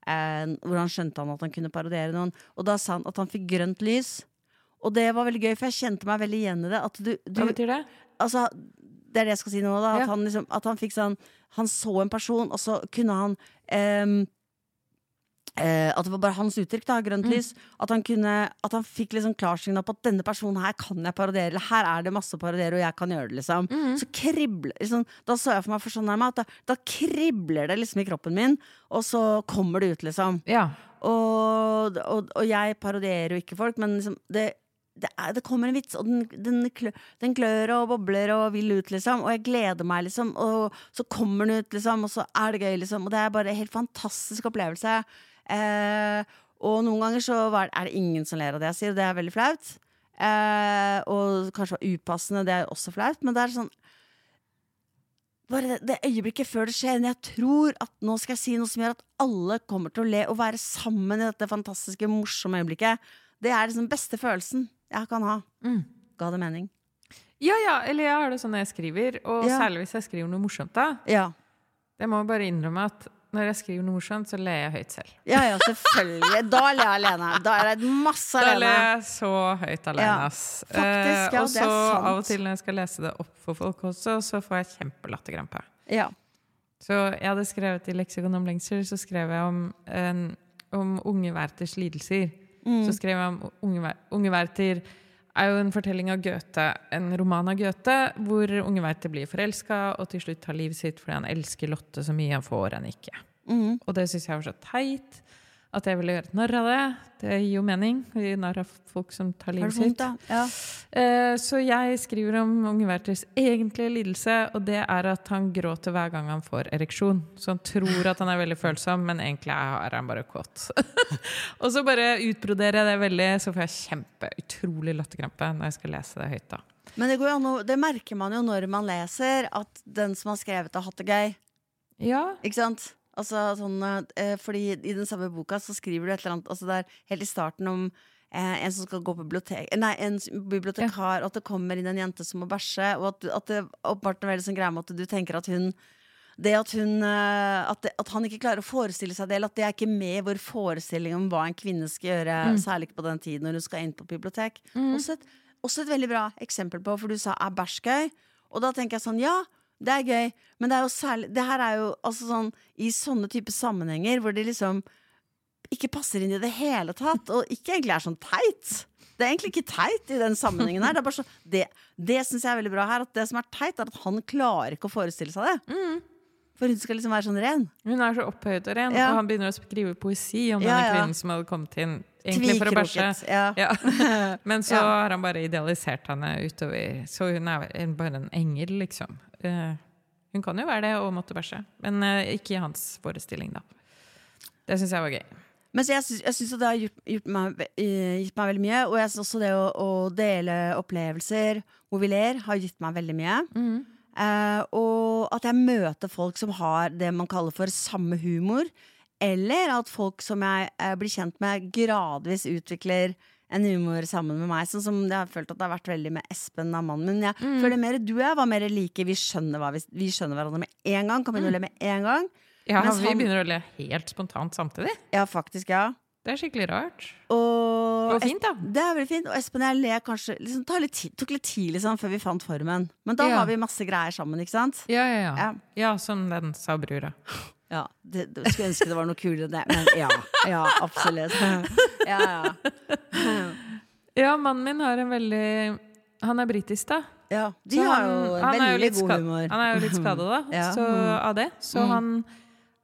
hvordan skjønte han at han kunne parodiere noen. Og da sa han at han fikk grønt lys. Og det var veldig gøy, for jeg kjente meg veldig igjen i det. At du, du Hva betyr det? altså, det er det jeg skal si nå, da. At, Ja. han, liksom, at han fikk sånn Han så en person, og så kunne han ehm, eh, At det var bare hans uttrykk, da, grønt lys. At han kunne At han fikk liksom klarsignal på at denne personen her kan jeg parodiere. Eller her er det masse å parodiere, og jeg kan gjøre det, liksom. Så kribler liksom, Da så jeg for meg for sånn her at da, da kribler det liksom i kroppen min, og så kommer det ut, liksom. Ja. Og, og, og jeg parodierer jo ikke folk, men liksom det, det, er, det kommer en vits, og den, den, klør, den klør og bobler og vil ut, liksom. Og jeg gleder meg, liksom. Og så kommer den ut, liksom, og så er det gøy, liksom. Og det er bare en helt fantastisk opplevelse. Eh, og noen ganger så var, er det ingen som ler av det jeg sier, og det er veldig flaut. Eh, og kanskje var upassende, det er også flaut, men det er sånn bare det, det øyeblikket før det skjer, når jeg tror at nå skal jeg si noe som gjør at alle kommer til å le og være sammen i dette fantastiske, morsomme øyeblikket, det er liksom beste følelsen jeg kan ha. Mm. Ga det mening? Ja, ja, eller jeg har det sånn når jeg skriver, og Ja. særlig hvis jeg skriver noe morsomt. da. Ja. Jeg må bare innrømme at når jeg skriver noe morsomt, så ler jeg høyt selv. ja, ja, selvfølgelig. Da ler jeg alene. Da er det masse Da ler jeg så høyt alene, Ja, ass. faktisk, ja, og det er så av og til når jeg skal lese det opp for folk også, så får jeg kjempelatterkrampe. Ja. Så jeg hadde skrevet i Leksikon om lengsel, så skrev jeg om, en, om unge verters lidelser. Mm. Så skrev jeg om unge, unge verter er jo en fortelling av Goethe, en roman av Goethe, hvor unge Werther blir forelska og til slutt tar livet sitt fordi han elsker Lotte så mye han får henne ikke. Mm. Og det syns jeg var så teit at jeg ville gjøre et narr av det. Det gir jo mening å gjøre narr av folk som tar livet sitt. Ja. Eh, Så jeg skriver om unge Werthers egentlige lidelse, og det er at han gråter hver gang han får ereksjon. Så han tror at han er veldig følsom, men egentlig er han bare kåt. og så bare utbroderer jeg det veldig, så får jeg kjempe utrolig latterkrampe når jeg skal lese det høyt. da. Men det, an det merker man jo når man leser, at den som har skrevet det, har hatt det gøy. Ja, Ikke sant? Altså, sånn, eh, fordi i den samme boka så skriver du et eller annet altså Det er helt i starten om eh, en som skal gå på bibliotek Nei, en bibliotekar, og at det kommer inn en jente som må bæsje, og at, at det åpenbart er veldig sånn greie med at du tenker at hun det at, hun, eh, at, det, at han ikke klarer å forestille seg det, eller at det er ikke med i vår forestilling om hva en kvinne skal gjøre, særlig ikke på den tiden når hun skal inn på bibliotek. Også, et, også et veldig bra eksempel på, for du sa er bæsj gøy? Og da tenker jeg sånn, ja, det er gøy, men det er jo særlig Det her er jo altså sånn i sånne type sammenhenger hvor det liksom ikke passer inn i det hele tatt, og ikke egentlig er sånn teit. Det er egentlig ikke teit i den sammenhengen her. Det, er så, det, det syns jeg er veldig bra her. At det som er teit, er at han klarer ikke å forestille seg det. For hun skal liksom være sånn ren. Hun er så opphøyet og ren, Ja. og han begynner å skrive poesi om Ja, denne ja. kvinnen som hadde kommet inn egentlig for å bæsje. Ja. Ja. Men så Ja. har han bare idealisert henne utover. Så hun er bare en engel, liksom. Hun kan jo være det og måtte bæsje, men eh, ikke i hans forestilling, da. Det syns jeg var gøy. Men jeg syns, det har gjort, gjort, meg, eh, gitt meg veldig mye. Og jeg syns også det å, å dele opplevelser hvor vi ler, har gitt meg veldig mye. Eh, og at jeg møter folk som har det man kaller for samme humor. Eller at folk som jeg uh, blir kjent med, gradvis utvikler en humor sammen med meg. Sånn som jeg har følt at det har vært veldig med Espen av mannen min. Jeg føler mer du og jeg var mer like. Vi skjønner, hva vi, vi skjønner hverandre med en gang. Kan begynne å le med en gang. Ja, Mens vi han- begynner å le helt spontant samtidig. Ja, faktisk, ja. Det er skikkelig rart. Og Og fint, da. Det er veldig fint. Og Espen og jeg ler kanskje liksom, litt tid, tok litt tid liksom, før vi fant formen. Men da Ja. har vi masse greier sammen, ikke sant? Ja, ja, ja. Ja. Ja, som den sa brura. Ja, det, det, Skulle ønske det var noe kulere enn det, men ja. Ja, absolutt. Ja, ja. Ja, mannen min har en veldig Han er britisk, da. ja de har han- jo han veldig god humor. Han er jo litt skada da, Ja. så, av det. Så Mm. han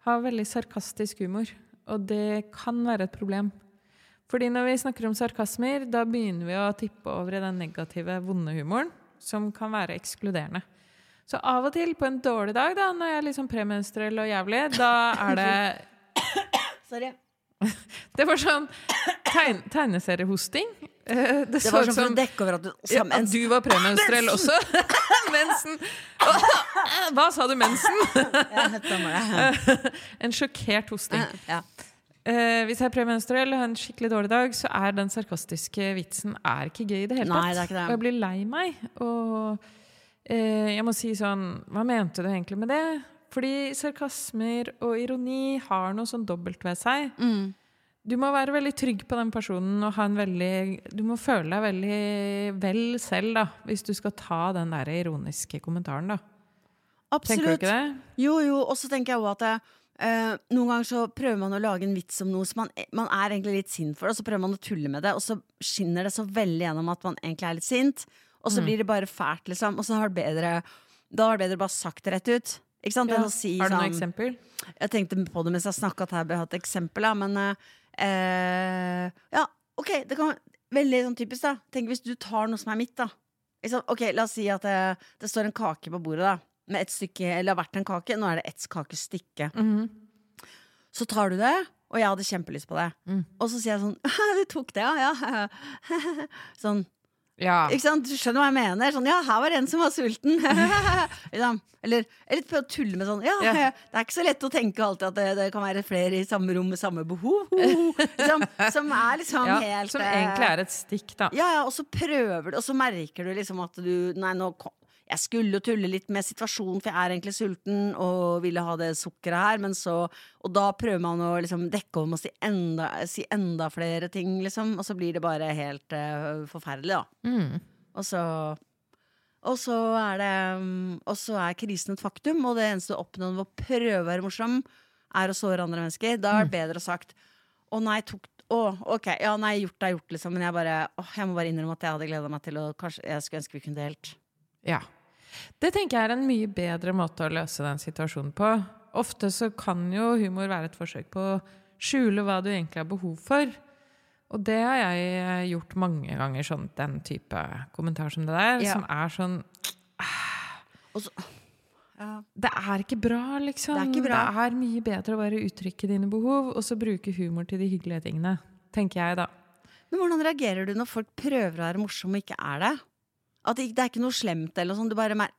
har veldig sarkastisk humor. Og det kan være et problem. Fordi når vi snakker om sarkasmer, da begynner vi å tippe over i den negative, vonde humoren, som kan være ekskluderende. Så av og til, på en dårlig dag, da, når jeg er liksom premenstruell og jævlig, da er det Sorry. Det var sånn tegn, tegneseriehosting. Eh, Det, Det var sånn for å dekke over at du ja, at du var premenstruell også. mensen. Hva sa du, mensen? En sjokkert hosting. Ja. Uh, hvis jeg er premenstruell og har en skikkelig dårlig dag, så er den sarkastiske vitsen er ikke gøy i det hele tatt. Nei, det er ikke det. Og jeg blir lei meg. Og eh, jeg må si sånn Hva mente du egentlig med det? Fordi sarkasmer og ironi har noe sånn dobbelt ved seg. Mm. Du må være veldig trygg på den personen og ha en veldig Du må føle deg veldig vel selv, da, hvis du skal ta den der ironiske kommentaren, da. Tenker du ikke det? Jo, jo, og så tenker jeg også at jeg Uh, noen ganger så prøver man å lage en vits om noe som man, man er egentlig litt sint for, og så prøver man å tulle med det, og så skinner det så veldig gjennom at man egentlig er litt sint, og Mm. så blir det bare fælt, liksom. Og så har det bedre Da har det bedre bare sagt det rett ut. Ikke sant? Ja. Si Har du noe sånn eksempel? Jeg tenkte på det mens jeg snakka, at jeg bør ha et eksempel, da, men eh, eh, Ja, OK, det kan Veldig sånn typisk, da. Tenk hvis du tar noe som er mitt, da. Ikke sant? Ok, La oss si at det, det står en kake på bordet, da. Med et stykke, eller har vært en kake. Nå er det ett kakestykke. Mhm. Så tar du det, og jeg hadde kjempelyst på det. Mm. Og så sier jeg sånn Du tok det, ja? ja. sånn. Ja. Ikke sant? Du skjønner hva jeg mener? Sånn, ja, her var en som var sulten. liksom. Eller, eller prøve å tulle med sånn Ja, Ja. det er ikke så lett å tenke alltid at det, det kan være flere i samme rom med samme behov. liksom, som er liksom Ja, helt som eh, egentlig er et stikk, da. Ja, ja, og så prøver du, og så merker du liksom at du Nei, nå kom jeg skulle jo tulle litt med situasjonen, for jeg er egentlig sulten og ville ha det sukkeret her, men så Og da prøver man å liksom dekke om og si enda, si enda flere ting, liksom, og så blir det bare helt uh, forferdelig, da. Mm. Og så og så er det mm, Og så er krisen et faktum, og det eneste du oppnår ved å prøve å være morsom, er å såre andre mennesker. Da er det bedre sagt Å nei, tok Å, ok, ja, nei, gjort er gjort, liksom. Men jeg bare å, jeg må bare innrømme at jeg hadde gleda meg til å Kanskje jeg skulle ønske vi kunne delt. Ja. Det tenker jeg er en mye bedre måte å løse den situasjonen på. Ofte så kan jo humor være et forsøk på å skjule hva du egentlig har behov for. Og det har jeg eh, gjort mange ganger, sånn den type kommentar som det der, Ja. som er sånn så ja. Det er ikke bra, liksom. Det er bra. Det er mye bedre å bare uttrykke dine behov, og så bruke humor til de hyggelige tingene. Tenker jeg, da. Men hvordan reagerer du når folk prøver å være morsomme og ikke er det? At det, det er ikke noe slemt eller noe sånt. Du bare mer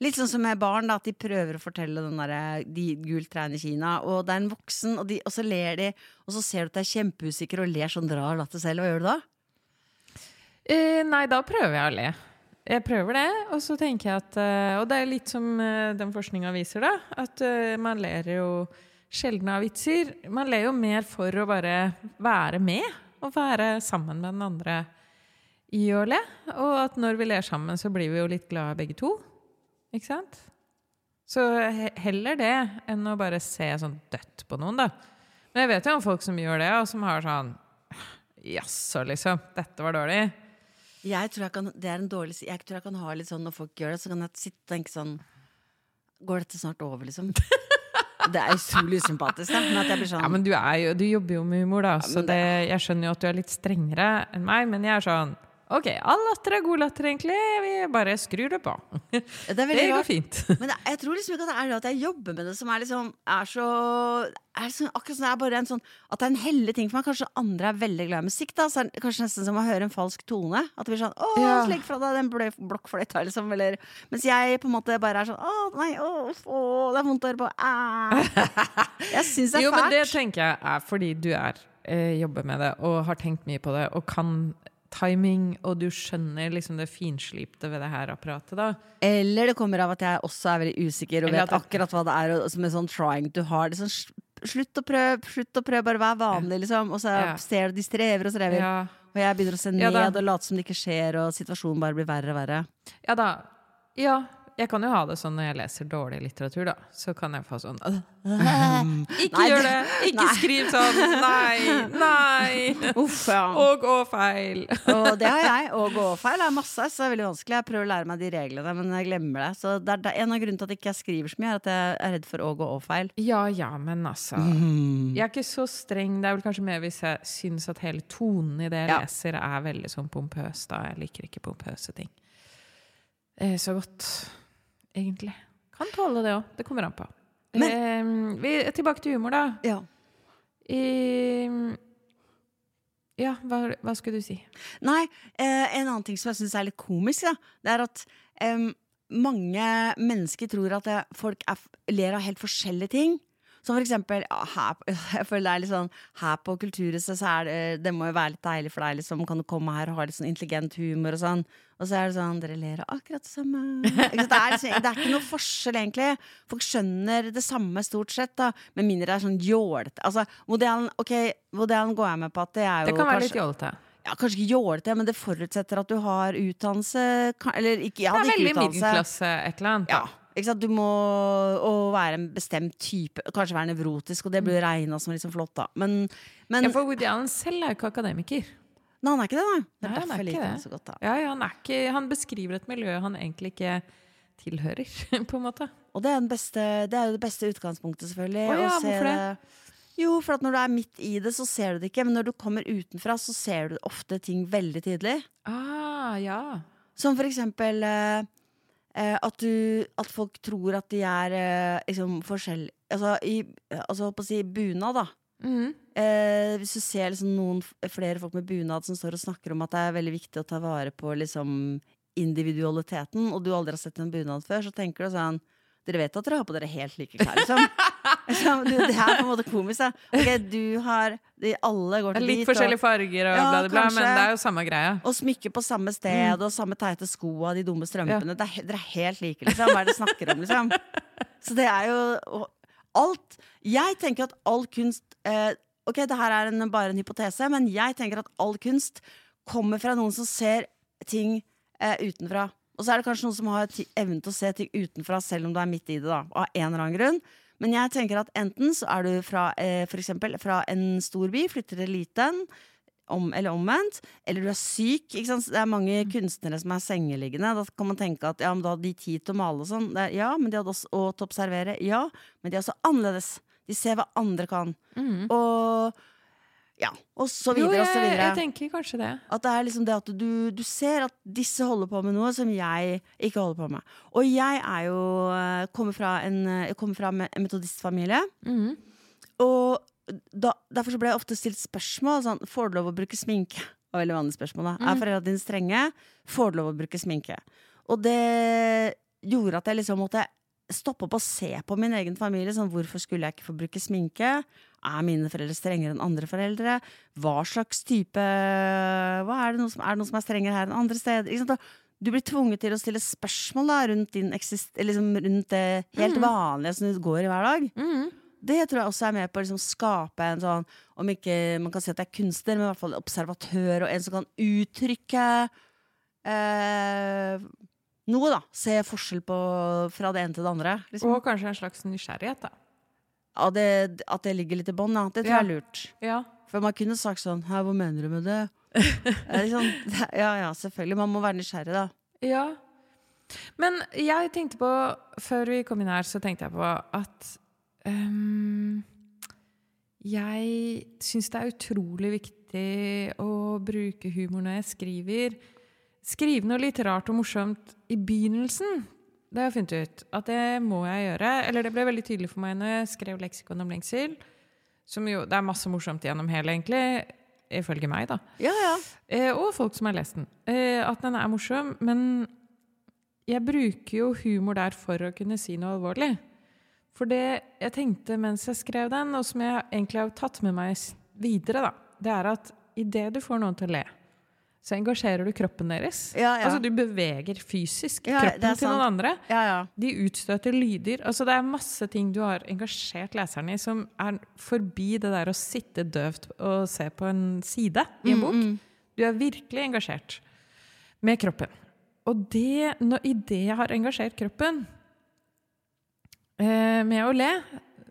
Litt sånn som med barn, da, at de prøver å fortelle den der, de gult trærne i Kina, og det er en voksen, og, de, og så ler de, og så ser du at de er kjempeusikre og ler sånn rar latter selv. Hva gjør du da? Eh, nei, da prøver jeg å le. Jeg prøver det, og så tenker jeg at eh, Og det er litt som eh, den forskninga viser, da. At eh, man ler jo sjelden av vitser. Man ler jo mer for å bare være med, og være sammen med den andre i å le. Og at når vi ler sammen, så blir vi jo litt glade begge to. Ikke sant? Så heller det enn å bare se sånn dødt på noen, da. Men jeg vet jo om folk som gjør det, og som har sånn Jaså, liksom. Dette var dårlig. Jeg tror jeg kan, det er en dårlig Jeg tror jeg kan ha litt sånn når folk gjør det, så kan jeg sitte og tenke sånn Går dette snart over, liksom? Det er utrolig usympatisk. Men at jeg blir sånn Ja, men du, er jo, du jobber jo med humor, da, så det, det, jeg skjønner jo at du er litt strengere enn meg, men jeg er sånn Ok, all latter er god latter, egentlig. Vi bare skrur det på. Det Det går fint. Men jeg tror liksom ikke at det er det at jeg jobber med det som er liksom Er så er sånn, Akkurat som det er bare en sånn At det er en hellig ting for meg. Kanskje andre er veldig glad i musikk. da Så er det kanskje nesten som å høre en falsk tone. At det blir sånn Å, Ja. legg fra deg den blokkfløyta, liksom. Eller Mens jeg på en måte bare er sånn Å, nei, å, å, det er vondt å høre på. Jeg syns det er Jo, men det tenker jeg er fordi du er, eh, jobber med det og har tenkt mye på det og kan timing, og du skjønner liksom det finslipte ved det her apparatet, da. Eller det kommer av at jeg også er veldig usikker og Eller vet at akkurat hva det er. Og, som en sånn trying to hard. Sånn, slutt å prøve, slutt å prøve, bare vær vanlig, liksom. Og så Ja. ser du de strever og strever. Ja, Og jeg begynner å se ned ja, og late som det ikke skjer, og situasjonen bare blir verre og verre. ja da. Ja, jeg kan jo ha det sånn når jeg leser dårlig litteratur, da. Så kan jeg få sånn Ikke Nei, gjør det-! Ikke nei. skriv sånn! Nei! Nei! Uff, ja. Og gå feil! Og det har jeg. Og gå-feil er masse, så det er veldig vanskelig. Jeg prøver å lære meg de reglene, men jeg glemmer det. Så det er det er en av grunnene til at jeg ikke skriver så mye, er at jeg er redd for å gå og-feil. Ja ja, men altså Jeg er ikke så streng. Det er vel kanskje mer hvis jeg syns at hele tonen i det jeg Ja. leser, er veldig sånn pompøs. Da jeg liker ikke pompøse ting. Eh, så godt, egentlig. Kan tåle det òg. Det kommer an på. eh, vi, tilbake til humor, da. Ja. I, ja, hva, hva skulle du si? Nei, eh, en annen ting som jeg syns er litt komisk, da, det er at eh, mange mennesker tror at eh, folk er, ler av helt forskjellige ting. Som for eksempel ja, her, jeg føler det er litt sånn Her på Kulturhuset så er det Det må jo være litt deilig for deg, liksom. Kan du komme her og ha litt sånn intelligent humor og sånn? Og så er det sånn Dere ler av akkurat det samme. Det er, liksom, det er ikke noe forskjell, egentlig. Folk skjønner det samme stort sett, da. Med mindre det er sånn jålete. Altså, modellen, ok, modellen går jeg med på at det er jo Det kan være kanskje- litt jålete. ja, kanskje ikke jålete, men det forutsetter at du har utdannelse. Eller ikke, jeg Det er veldig utdannelse. middelklasse et eller annet. Ja, ikke? Du må være en bestemt type, kanskje være nevrotisk, og det blir regna som liksom flott, da. Men, men Ja, for Woody Allen selv er jo ikke akademiker. Nei, han er ikke det, da. Det er Nei, er derfor jeg liker han så godt. Ja, ja, han, ikke, han beskriver et miljø han egentlig ikke tilhører, på en måte. Og det er, beste, det er jo det beste utgangspunktet, selvfølgelig. Å ja, hvorfor det? Jo, for når du er midt i det, så ser du det ikke. Men når du kommer utenfra, så ser du ofte ting veldig tydelig. Ah, ja. Som for eksempel eh, eh, at, du, at folk tror at de er eh, liksom forskjellige Altså, i, altså på å si bunad, da. Mhm. Eh, Hvis du ser liksom noen flere folk med bunad som står og snakker om at det er veldig viktig å ta vare på liksom individualiteten, og du aldri har sett en bunad før, så tenker du sånn Dere vet at dere har på dere helt like klær, liksom. liksom det er på en måte komisk. Da. Ok, du har de, Alle går til litt dit. forskjellige farger og Ja, bla, bla, bla, men det er jo samme greia. og smykke på samme sted, Mm. og samme teite sko og de dumme strømpene. Det er, dere er helt like, liksom. Hva er det dere snakker om, liksom? Så det er jo alt Jeg tenker at all kunst eh, Ok, det her er en, bare en hypotese, men jeg tenker at all kunst kommer fra noen som ser ting eh, utenfra. Og så er det kanskje noen som har evnen til å se ting utenfra, selv om du er midt i det, da, av en eller annen grunn. Men jeg tenker at enten så er du fra, eh, for eksempel, fra en stor by, flytter til liten, om, eller omvendt, eller du er syk. Ikke sant? Det er mange kunstnere som er sengeliggende. Da kan man tenke at ja, men da hadde de tid til å male og sånn. Ja, men de hadde også og til å observere. Ja, men de er også annerledes. De ser hva andre kan. Og ja, og så Jo, videre og så jeg, videre. jeg tenker kanskje det. At det er liksom det at du, du ser at disse holder på med noe som jeg ikke holder på med. Og jeg er jo eh, kommer fra en, jeg kommer fra en metodistfamilie. Mm. Og da, derfor så ble jeg ofte stilt spørsmål sånn Får du lov å bruke sminke? Det var veldig vanlig spørsmål da. Er foreldrene dine strenge? Får du lov å bruke sminke? Og det gjorde at jeg liksom måtte stoppe opp og se på min egen familie. Sånn, hvorfor skulle jeg ikke få bruke sminke? Er mine foreldre strengere enn andre foreldre? Hva slags type hva er, det noe som, er det noe som er strengere her enn andre steder? Du blir tvunget til å stille spørsmål da, rundt, din eksist, liksom, rundt det helt vanlige som du går i hver dag. Mm. Det tror jeg også er med på å liksom skape en sånn Om ikke man kan si at det er kunstner, men i hvert fall observatør, og en som kan uttrykke eh, noe, da. Se forskjell på fra det ene til det andre. Liksom. Og kanskje en slags nysgjerrighet, da. At, det, at det ligger litt i bånn, ja. Det tror jeg er lurt. Ja. For man kunne sagt sånn Hæ, hva mener du med det? liksom, ja ja, selvfølgelig. Man må være nysgjerrig, da. Ja. Men jeg tenkte på, før vi kom inn her, så tenkte jeg på at um, Jeg syns det er utrolig viktig å bruke humor når jeg skriver. Skrive noe litt rart og morsomt i begynnelsen. Det har jeg funnet ut. At det må jeg gjøre. Eller det ble veldig tydelig for meg når jeg skrev leksikon om lengsel. Som jo, det er masse morsomt gjennom hele, egentlig. Ifølge meg, da. Ja ja. Eh, og folk som har lest den. Eh, at den er morsom. Men jeg bruker jo humor der for å kunne si noe alvorlig. For det jeg tenkte mens jeg skrev den, og som jeg egentlig har tatt med meg videre, da, det er at idet du får noen til å le, så engasjerer du kroppen deres. Ja, ja. Altså du beveger fysisk kroppen til noen andre. ja, ja. De utstøter lyder. Altså det er masse ting du har engasjert leseren i som er forbi det der å sitte døvt og se på en side i en bok. Du er virkelig engasjert med kroppen. Og det, når, i det jeg har engasjert kroppen eh, med å le,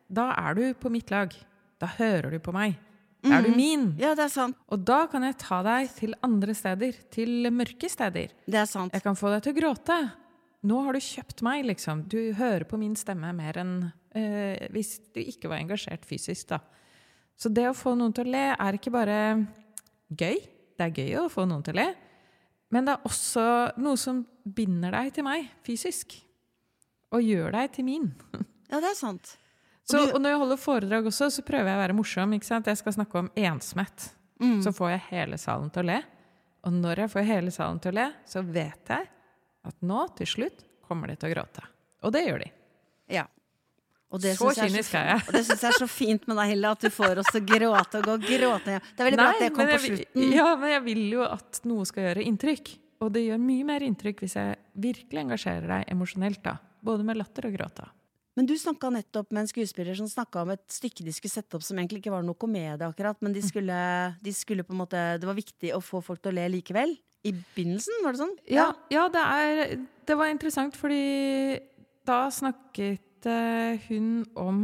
da er du på mitt lag. Da hører du på meg. Da er du min. Ja, det er sant. Og da kan jeg ta deg til andre steder. Til mørke steder. Det er sant. Jeg kan få deg til å gråte. Nå har du kjøpt meg, liksom. Du hører på min stemme mer enn øh, hvis du ikke var engasjert fysisk, da. Så det å få noen til å le er ikke bare gøy. Det er gøy å få noen til å le. Men det er også noe som binder deg til meg fysisk. Og gjør deg til min. Ja, det er sant. Så, og når jeg holder foredrag også, så prøver jeg å være morsom. ikke sant? Jeg skal snakke om ensomhet. Mm. Så får jeg hele salen til å le. Og når jeg får hele salen til å le, så vet jeg at nå, til slutt, kommer de til å gråte. Og det gjør de. Ja. Så kynisk er jeg. Og det syns jeg er så fint med deg, Hilde, at du får oss til å gråte og gå og gråte. Det er veldig bra at det kom men på slutten. Ja, men jeg vil jo at noe skal gjøre inntrykk. Og det gjør mye mer inntrykk hvis jeg virkelig engasjerer deg emosjonelt, da. Både med latter og gråt. da. Men du snakka nettopp med en skuespiller som snakka om et stykke de skulle sette opp som egentlig ikke var noe komedie, akkurat, men de skulle, de skulle på en måte Det var viktig å få folk til å le likevel. I begynnelsen, var det sånn? Ja, ja det, er, det var interessant, fordi da snakket eh, hun om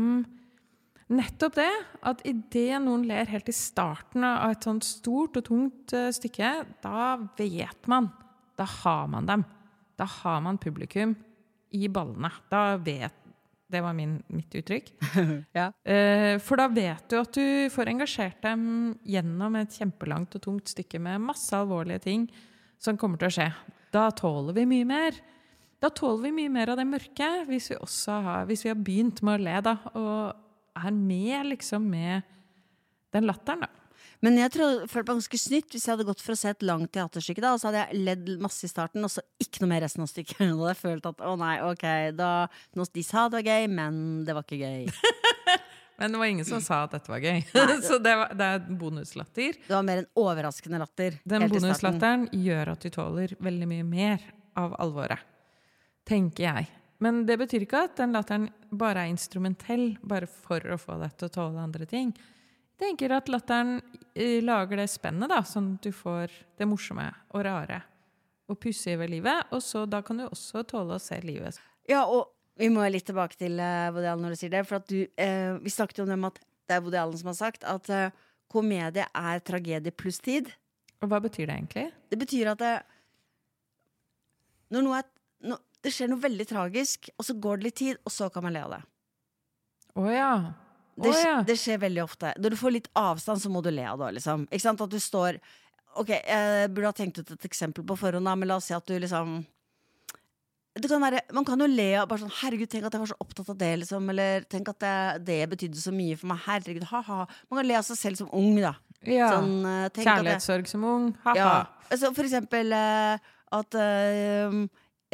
nettopp det. At idet noen ler helt i starten av et sånt stort og tungt eh, stykke, da vet man. Da har man dem. Da har man publikum i ballene. Da vet Det var min, mitt uttrykk. Ja. Eh, For da vet du at du får engasjert dem gjennom et kjempelangt og tungt stykke med masse alvorlige ting som kommer til å skje. Da tåler vi mye mer. Da tåler vi mye mer av det mørke hvis vi, har, hvis vi har begynt med å le, da, og er med liksom med den latteren, da. Men jeg tror følte meg ganske snytt hvis jeg hadde gått for å se et langt teaterstykke. da Og så hadde jeg ledd masse i starten, og så ikke noe mer resten av stykket. Og hadde jeg følt at å nei, ok, da De sa det var gøy, men det var ikke gøy. Men det var ingen som sa at dette var gøy. så det, var, det er bonuslatter. Det var mer en overraskende latter. Den bonuslatteren gjør at du tåler veldig mye mer av alvoret. Tenker jeg. Men det betyr ikke at den latteren bare er instrumentell, bare for å få deg til å tåle andre ting. Tenker at latteren eh, lager det spennet, da, sånn at du får det morsomme og rare og pussige ved livet. Og så da kan du også tåle å se livet. Ja, og vi må litt tilbake til uh, Woody Allen når du sier det. For at du, eh, vi snakket jo om at det er Woody Allen som har sagt at eh, komedie er tragedie pluss tid. Og hva betyr det egentlig? Det betyr at det, når noe er, når det skjer noe veldig tragisk, og så går det litt tid, og så kan man le av det. Å ja. Det, oh, ja. det skjer veldig ofte. Når du får litt avstand, så må du le av det. Liksom. Ikke sant? At du står Ok, jeg burde ha tenkt ut et eksempel på forhånd, men la oss si at du liksom det kan være, Man kan jo le av bare sånn Herregud, tenk at jeg var så opptatt av det, liksom. Eller tenk at det, det betydde så mye for meg. Herregud, ha-ha. Man kan le av seg selv som ung, da. ja. Sånn, eh, Kjærlighetssorg som ung. Ha-ha. Ja. Altså, for eksempel eh, at eh,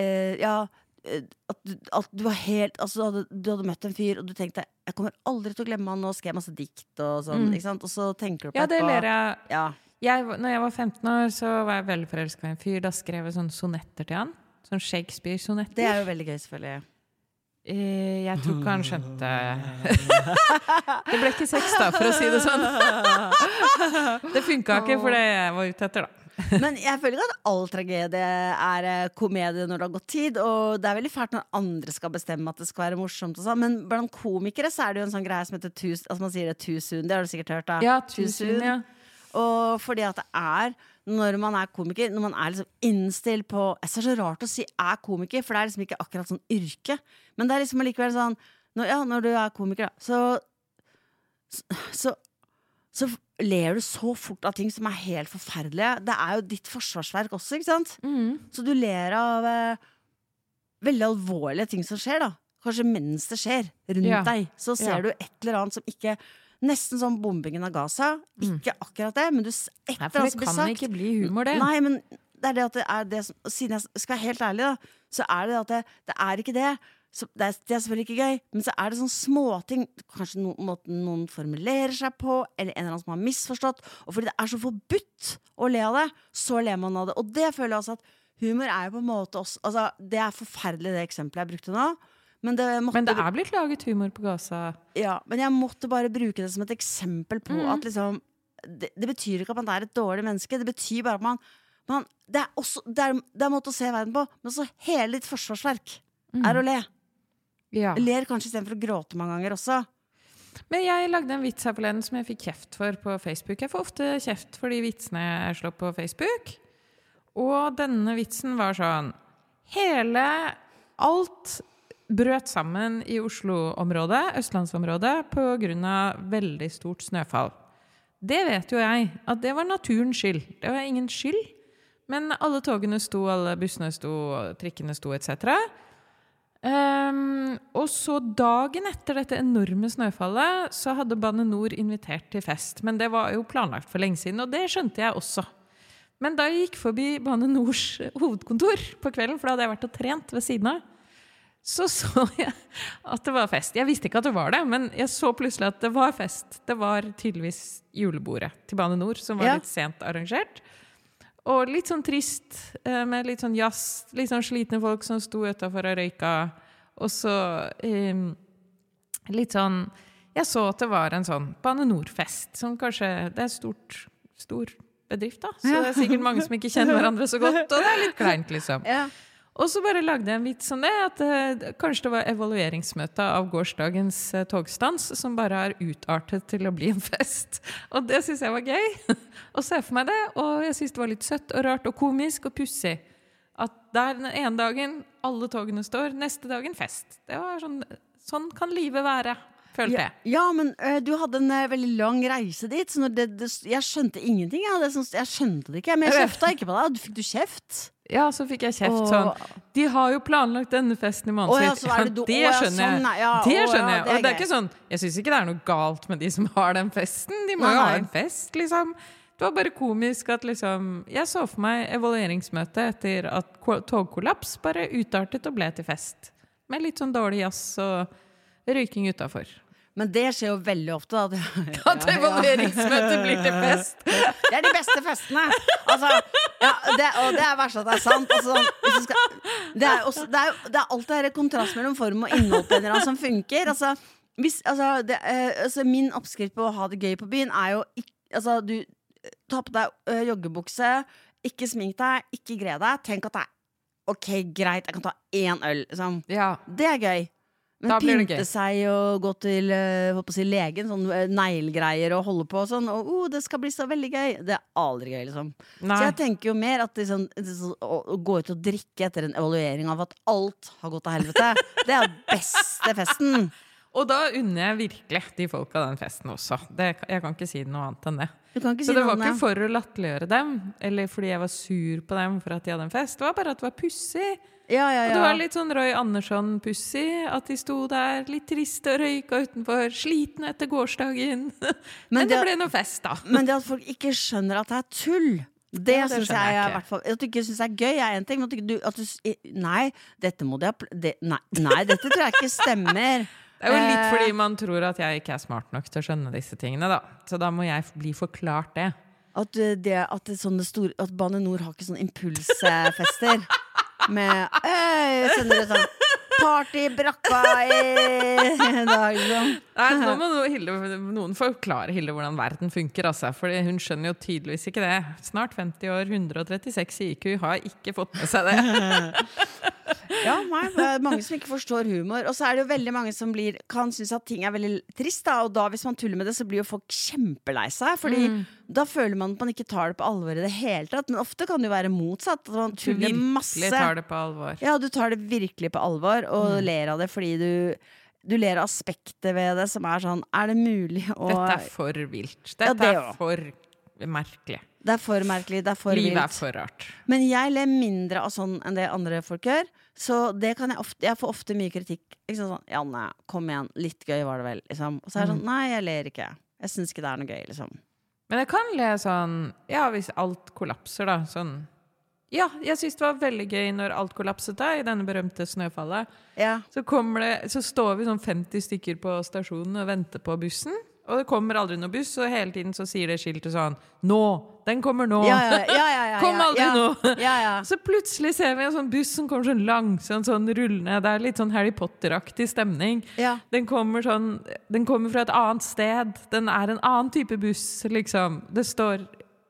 eh, Ja, at du, at du var helt Altså, du hadde, du hadde møtt en fyr, og du tenkte Jeg kommer aldri til å glemme han, og skrev masse dikt og sånn. Mm. Og så tenker du på Ja, det ler jeg Ja. jeg, når jeg var 15 år, så var jeg veldig forelska i en fyr. Da skrev jeg sånne sonetter til han. Sånn Shakespeare-sonetter. Det er jo veldig gøy, selvfølgelig. Eh, Jeg tror ikke han skjønte Det ble ikke sex, da, for å si det sånn. Det funka ikke for det jeg var ute etter, da. Men jeg føler at all tragedie er eh, komedie når det har gått tid. Og det er veldig fælt når andre skal bestemme at det skal være morsomt. Og sånn. Men blant komikere så er det jo en sånn greie som heter too, altså man sier det too soon. Det har du sikkert hørt. da Ja, Too soon. ja. Og fordi at det er når man er komiker, når man er liksom innstilt på Jeg ser Det er så rart å si 'er komiker', for det er liksom ikke akkurat sånn yrke. Men det er liksom allikevel sånn når, Ja, når du er komiker, da, så så, så ler du så fort av ting som er helt forferdelige. Det er jo ditt forsvarsverk også, ikke sant? Mm. Så du ler av eh, veldig alvorlige ting som skjer, da. Kanskje mens det skjer rundt Ja. deg. Så ser Ja. du et eller annet som ikke Nesten som bombingen av Gaza. Ikke akkurat det, men du, et eller annet som blir sagt. Det kan ikke bli humor, det. Nei, men det er det at det er det som Siden jeg skal være helt ærlig, da, så er det at det, det er ikke det. Så det, er, det er selvfølgelig ikke gøy, men så er det sånne småting. Kanskje no, måten noen formulerer seg på, eller en eller annen som har misforstått. Og fordi det er så forbudt å le av det, så ler man av det. Og det føler jeg også at humor er jo på en måte også Altså, det er forferdelig, det eksempelet jeg brukte nå. Men det, måtte, Men det er blitt laget humor på Gaza. ja, men jeg måtte bare bruke det som et eksempel på Mm. at liksom det, det betyr ikke at man er et dårlig menneske. Det betyr bare at man, man det, er også, det, er, det er en måte å se verden på, men også hele ditt forsvarsverk Mm. er å le. Ja. Ler kanskje istedenfor å gråte mange ganger også. Men jeg lagde en vits her forleden som jeg fikk kjeft for på Facebook. Jeg får ofte kjeft for de vitsene jeg slår på Facebook. Og denne vitsen var sånn Hele Alt brøt sammen i Oslo-området, østlandsområdet, pga. veldig stort snøfall. Det vet jo jeg, at det var naturens skyld. Det var ingen skyld. Men alle togene sto, alle bussene sto, trikkene sto etc. Ehm, og så dagen etter dette enorme snøfallet så hadde Bane Nor invitert til fest. Men det var jo planlagt for lenge siden, og det skjønte jeg også. Men da jeg gikk forbi Bane Nors hovedkontor på kvelden, for da hadde jeg vært og trent ved siden av, så så jeg at det var fest. Jeg visste ikke at det var det, men jeg så plutselig at det var fest. Det var tydeligvis julebordet til Bane Nor, som var Ja. litt sent arrangert. Og litt sånn trist, eh, med litt sånn jazz, litt sånn slitne folk som sto utafor og røyka. Og så eh, litt sånn Jeg så at det var en sånn Bane NOR-fest, som kanskje Det er stort, stor bedrift, da. Så det er sikkert mange som ikke kjenner hverandre så godt, og det er litt kleint, liksom. Ja. Og så bare lagde jeg en vits om det, at eh, kanskje det var evalueringsmøtet av gårsdagens eh, togstans som bare har utartet til å bli en fest. Og det syns jeg var gøy å se for meg det, og jeg syns det var litt søtt og rart og komisk og pussig. At der den ene dagen alle togene står, neste dagen fest. Det var sånn, sånn kan livet være. Følte Ja, jeg. ja, men ø, du hadde en ø, veldig lang reise dit, så det, det, jeg skjønte ingenting. Jeg, det, sånn- jeg skjønte det ikke, men jeg kjefta ikke på deg. Du- Fikk du kjeft? Ja, så fikk jeg kjeft sånn. De har jo planlagt denne festen i Å ja, det det skjønner jeg. ja, det skjønner jeg. Og det er ikke sånn Jeg syns ikke det er noe galt med de som har den festen. De må jo ha en fest, liksom. Det var bare komisk at liksom Jeg så for meg evalueringsmøtet etter at togkollaps bare utartet og ble til fest. Med litt sånn dårlig jazz og røyking utafor. Men det skjer jo veldig ofte. Da. At evalueringsmøtet blir til fest! Det er de beste festene! Altså, ja, det, og det er verst at det er sant. Altså, du skal, det, er også, det, er, det er alltid her kontrast mellom form og innhold på en eller annen som funker. Altså, hvis, altså, det, eh, altså, min oppskrift på å ha det gøy på byen er jo ikk- altså, Du Ta på deg eh, joggebukse, ikke smink deg, ikke gre deg. Tenk at det er OK, greit, jeg kan ta én øl. Liksom. Ja. Det er gøy. Men pynte seg og gå til eh, si, legen, sånn eh, neglegreier og holde på og sånn. Og oh, det skal bli så veldig gøy. Det er aldri gøy, liksom. Nei. Så jeg tenker jo mer at liksom, å, gå ut og drikke etter en evaluering av at alt har gått til helvete, det er beste festen. Og da unner jeg virkelig de folka den festen også. Det, jeg kan ikke si noe annet enn det. Så det var ikke for å latterliggjøre dem, eller fordi jeg var sur på dem for at de hadde en fest. Det var bare at det var pussig. Ja, ja, Og det var litt sånn Roy Andersson-pussig. At de sto der litt triste og røyka utenfor, slitne etter gårsdagen. Men, det, det- ble noe fest, da. Men det at folk ikke skjønner at det er tull det Ja, det syns jeg, jeg er hvert fall At du ikke syns det er gøy, er én ting. Men at du, at du Nei, dette må de ha det, nei, nei, dette tror jeg ikke stemmer. Det er jo litt Eh, fordi man tror at jeg ikke er smart nok til å skjønne disse tingene, da. Så da må jeg bli forklart det. At, uh, det, at, det store, at Bane Nor har ikke sånne impulsfester med Øy, sender ut sånn Party i brakka i dag, liksom. Nei, nå må Hilde, noen forklare Hilde hvordan verden funker, altså. For hun skjønner jo tydeligvis ikke det. Snart 50 år, 136 i IQ, har ikke fått med seg det. Ja, nei, det er mange som ikke forstår humor. Og så er det jo veldig mange som blir, kan synes at ting er veldig trist. Da, og da hvis man tuller med det, så blir jo folk kjempelei seg. Fordi da føler man at man ikke tar det på alvor i det hele tatt. Men ofte kan det jo være motsatt. At man Du tuller virkelig masse. tar det på alvor. Ja, du tar det virkelig på alvor og ler av det fordi du du ler av aspektet ved det som er sånn Er det mulig å Dette er for vilt. Ja, Dette det er for merkelig. Det er for merkelig, det er for Livet er vilt. for rart. Men jeg ler mindre av sånn enn det andre folk gjør. Så det kan jeg ofte Jeg får ofte mye kritikk. Liksom sånn, Janne, kom igjen. Litt gøy var det vel. Liksom. Og så er det sånn Nei, jeg ler ikke. Jeg syns ikke det er noe gøy, liksom. Men jeg kan le sånn Ja, hvis alt kollapser, da. Sånn Ja, jeg syns det var veldig gøy når alt kollapset da, i denne berømte snøfallet. Ja. Så, det, så står vi sånn 50 stykker på stasjonen og venter på bussen. Og det kommer aldri noe buss, og hele tiden så sier det skiltet sånn Nå! Den kommer nå! Ja, ja, ja, ja, ja, Kom aldri nå! Ja, ja. Så plutselig ser vi en sånn buss som kommer sånn langsomt sånn rullende. Det er litt sånn Harry Potter-aktig stemning. Ja. Den kommer sånn Den kommer fra et annet sted. Den er en annen type buss, liksom. Det står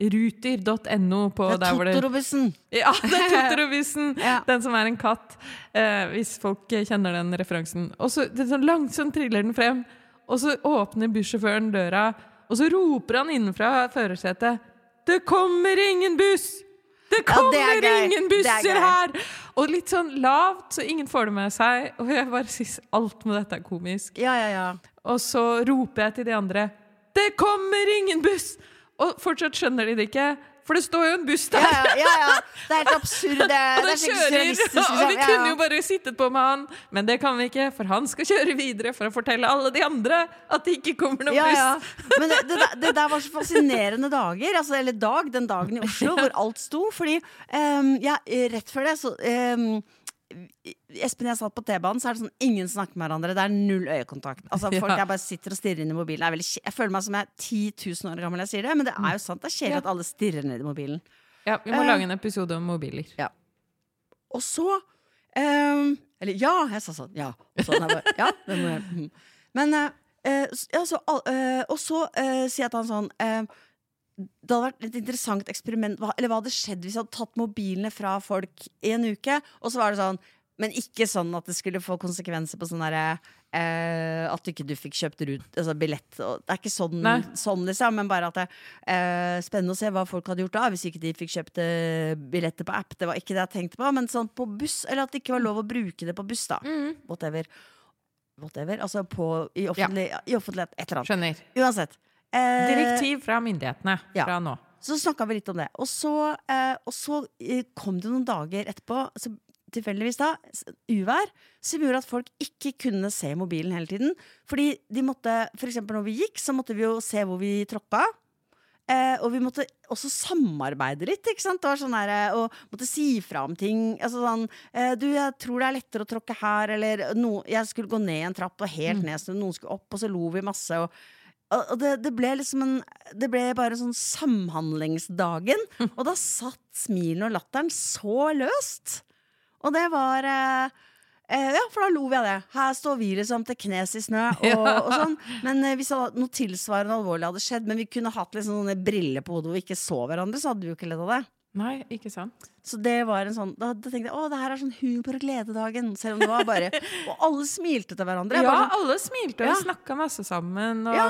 ruter.no på Det er hvor det Totoro-bussen. ja, det er Totoro-bussen! Ja. Den som er en katt. Eh, hvis folk kjenner den referansen. Og så det er sånn langsomt triller den frem, og så åpner bussjåføren døra, og så roper han innenfra førersetet 'Det kommer ingen buss!' Det Ja, kommer det er ingen er busser her! Og litt sånn lavt, så ingen får det med seg. Og jeg bare synes alt med dette er komisk. Ja, ja, ja. Og så roper jeg til de andre 'Det kommer ingen buss!' Og fortsatt skjønner de det ikke, for det står jo en buss der. Ja, ja, ja. Det er helt absurd. Det, Og den er kjører, og vi Liksom. Kunne jo bare sittet på med han, men det kan vi ikke, for han skal kjøre videre for å fortelle alle de andre at det ikke kommer noen buss. ja. Men det, det, det der var så fascinerende dager. Altså, eller dag, den dagen i Oslo hvor alt sto. Fordi um, ja, rett før det så ehm, Espen jeg satt på T-banen, så er det sånn ingen snakker med hverandre. Det er null øyekontakt. Altså, folk Ja. jeg bare sitter og stirrer inn i mobilen. Veldig jeg føler meg som jeg er 10 000 år gammel jeg sier det, men det er jo sant. Det er kjedelig Ja. at alle stirrer ned i mobilen. Ja, vi må uh, lage en episode om mobiler. Og så um, Eller ja, jeg sa sånn. Ja. Og sånn bare, ja jeg. Men uh, uh, ja, så, Og så sier jeg til han sånn Det hadde vært et interessant eksperiment. Hva, eller hva hadde skjedd hvis jeg hadde tatt mobilene fra folk i en uke? Og så var det sånn Men ikke sånn at det skulle få konsekvenser på sånn derre eh, At ikke du fikk kjøpt rut, altså billett. Og, det er ikke sånn, sånn liksom, men bare at det eh, Spennende å se hva folk hadde gjort da, hvis ikke de fikk kjøpt eh, billetter på app. Det var ikke det jeg tenkte på, men sånn på buss, eller at det ikke var lov å bruke det på buss, da. Mm. Whatever. whatever. Altså på, i, offentlig, i offentlighet. Et eller annet. Skjønner. Uansett. Eh, Direktiv fra myndighetene ja. fra nå. Så snakka vi litt om det. Og så, eh, og så eh, kom det noen dager etterpå, altså, tilfeldigvis da, uvær, som gjorde at folk ikke kunne se mobilen hele tiden. Fordi de måtte, for eksempel når vi gikk, så måtte vi jo se hvor vi tråkka. Eh, og vi måtte også samarbeide litt, ikke sant? Det var sånn eh, og måtte si fra om ting. Altså sånn eh, Du, jeg tror det er lettere å tråkke her, eller no, Jeg skulle gå ned en trapp, og helt ned, så noen skulle opp, og så lo vi masse. og og det, det ble liksom en Det ble bare sånn samhandlingsdagen. Og da satt smilene og latteren så løst. Og det var eh, eh, Ja, for da lo vi av det. Her står vi liksom til knes i snø og, og sånn. Men eh, hvis noe tilsvarende alvorlig hadde skjedd, men vi kunne hatt liksom sånne briller på hodet hvor vi ikke så hverandre, så hadde vi jo ikke ledd av det. Nei, ikke sant? Så det var en sånn Da, da tenkte jeg å, det her er sånn humor og glededagen. Selv om det var bare Og alle smilte til hverandre. Ja, sånn, alle smilte, og Ja. snakka masse sammen. Og Ja.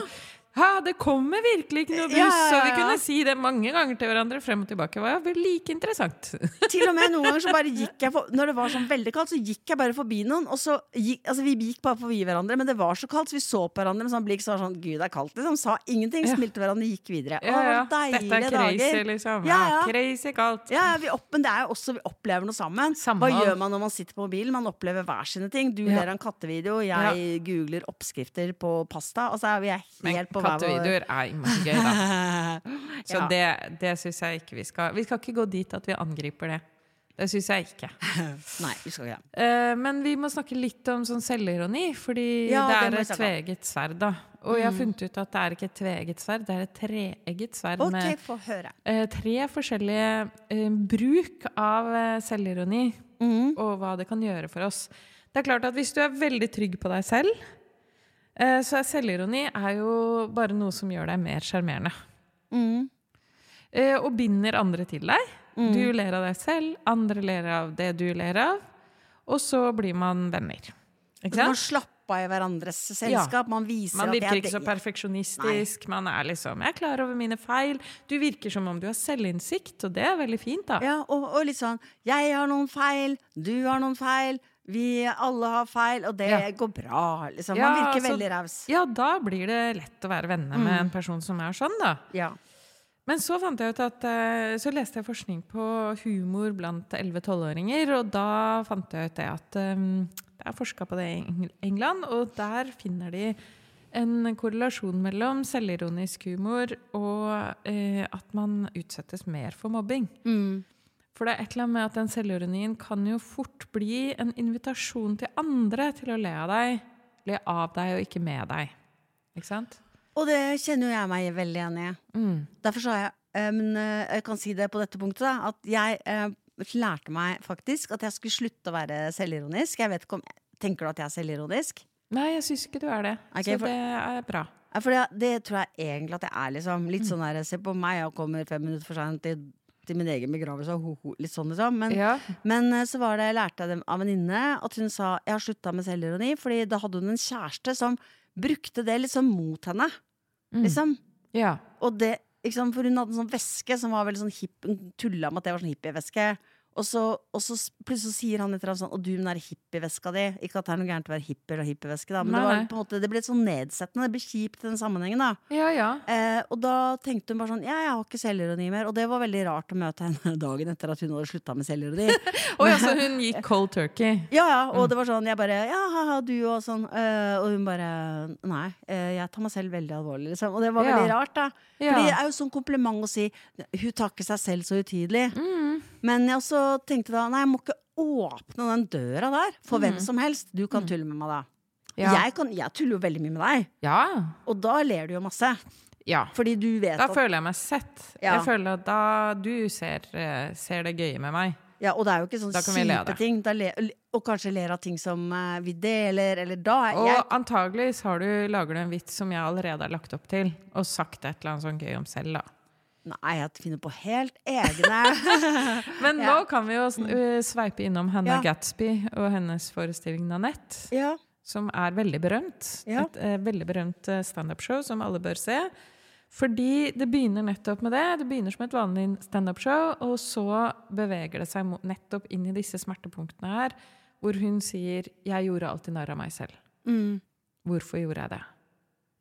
Hæ, det kommer virkelig ikke noe buss! Ja, ja, ja, Og vi kunne si det mange ganger til hverandre frem og tilbake. Det var like interessant. Til og med noen ganger så bare gikk jeg for, Når det var sånn veldig kaldt, så gikk jeg bare forbi noen. Og så gikk, altså Vi gikk bare forbi hverandre, men det var så kaldt, så vi så på hverandre med sånn blikk så var sånn Gud, det er kaldt, liksom. Sa ingenting, smilte hverandre, gikk videre. Å, Ja, ja. Deilige Dette er crazy, dager. liksom. Ja, ja. Crazy kaldt. Ja, vi opp, men det er jo også vi opplever noe sammen. Samhold. Hva gjør man når man sitter på mobilen? Man opplever hver sine ting. Du ler av en kattevideo, jeg googler oppskrifter på pasta. Altså er vi er helt på vår kattevideoer er innmari gøy, da. Så Ja. det, det syns jeg ikke vi skal Vi skal ikke gå dit at vi angriper det. Det syns jeg ikke. Nei, vi skal ikke det. Eh, men vi må snakke litt om sånn selvironi, fordi Ja, det er et. Mm. tveegget sverd. da. Og jeg har funnet ut at det er ikke et tveegget sverd, det er et treegget sverd okay, med få høre. eh, tre forskjellige uh, bruk av eh, selvironi, mm. og hva det kan gjøre for oss. Det er klart at hvis du er veldig trygg på deg selv, så er selvironi er jo bare noe som gjør deg mer sjarmerende. Mhm. Eh, og binder andre til deg. Mm. Du ler av deg selv, andre ler av det du ler av, og så blir man venner. Ikke sant? man slapper av i hverandres selskap. Man viser Man at virker ikke så perfeksjonistisk. Man er liksom 'Jeg er klar over mine feil'. Du virker som om du har selvinnsikt, og det er veldig fint, da. Ja, og, og litt sånn Jeg har noen feil, du har noen feil, vi alle har feil, og det Ja. går bra. Liksom. Man virker altså, veldig raus. Ja, da blir det lett å være venner med Mm. en person som er sånn, da. Ja. Men så fant jeg ut at eh, Så leste jeg forskning på humor blant 11-12-åringer, og da fant jeg ut det at jeg det er forska på det i England, og der finner de en korrelasjon mellom selvironisk humor og eh, at man utsettes mer for mobbing. Mm. For det er et eller annet med at den selvironien kan jo fort bli en invitasjon til andre til å le av deg. Le av deg og ikke med deg. Ikke sant? Og det kjenner jo jeg meg veldig igjen i. Mm. Derfor sa jeg eh, Men eh, jeg kan si det på dette punktet, da, at jeg eh, lærte meg faktisk at jeg skulle slutte å være selvironisk. Jeg vet ikke om Tenker du at jeg er selvironisk? Nei, jeg syns ikke du er det. Okay, så for- det er bra. Ja, For det, det tror jeg egentlig at jeg er. liksom Litt sånn der, Se på meg, jeg kommer fem minutter for seint til, til min egen begravelse. Ho, ho, litt sånn liksom Men, Ja. men eh, så var det, lærte jeg det av en venninne at hun sa jeg har slutta med selvironi, Fordi da hadde hun en kjæreste som brukte det liksom mot henne. Mm. Liksom. ja. Og det, liksom, for hun hadde en sånn veske som var veldig sånn hipp Hun tulla med at det var sånn hippieveske. Og så, og så plutselig sier han etter sånn Og du med den hippieveska di. Ikke at det er noe gærent å være hippie eller hippieveske, da, men Nei, det, var på en måte, det ble litt sånn nedsettende. Det ble kjipt i den sammenhengen, da. Ja, ja. Eh, og da tenkte hun bare sånn Ja, jeg har ikke selvironi mer. Og det var veldig rart å møte henne dagen etter at hun hadde slutta med selvironi. Og ja, så hun gikk cold turkey. Ja, ja, Mm. og det var sånn, jeg bare Ja, haha, du og sånn. eh, og hun bare Nei, eh, jeg tar meg selv veldig alvorlig, liksom. Og det var Ja. veldig rart, da. Ja. Fordi det er jo sånn kompliment å si Hun tar ikke seg selv så utydelig. Mm. Men jeg også tenkte da Nei, jeg må ikke åpne den døra der for hvem som helst. Du kan tulle med meg da. Mm. Ja. Jeg, kan, jeg tuller jo veldig mye med deg, ja. og da ler du jo masse. ja. Fordi du vet Da at føler jeg meg sett. Ja. Jeg føler at da du ser, eh, ser det gøye med meg. Ja, og det er jo ikke sånn Da av kjipe ting. Da le, og kanskje ler av ting som uh, vi deler, eller da Og jeg, antagelig har du, lager du en vits som jeg allerede har lagt opp til, og sagt et eller annet sånn gøy om selv, da. Nei, jeg finner på helt egne Men Ja. nå kan vi jo uh, sveipe innom Hannah Ja. Gatsby og hennes forestilling Nanette. Ja. som er veldig berømt. Et eh, veldig berømt eh, standup-show som alle bør se. Fordi det begynner nettopp med det. Det begynner som et vanlig standup-show, og så beveger det seg nettopp inn i disse smertepunktene her, hvor hun sier 'jeg gjorde alltid narr av meg selv'. Mm. Hvorfor gjorde jeg det?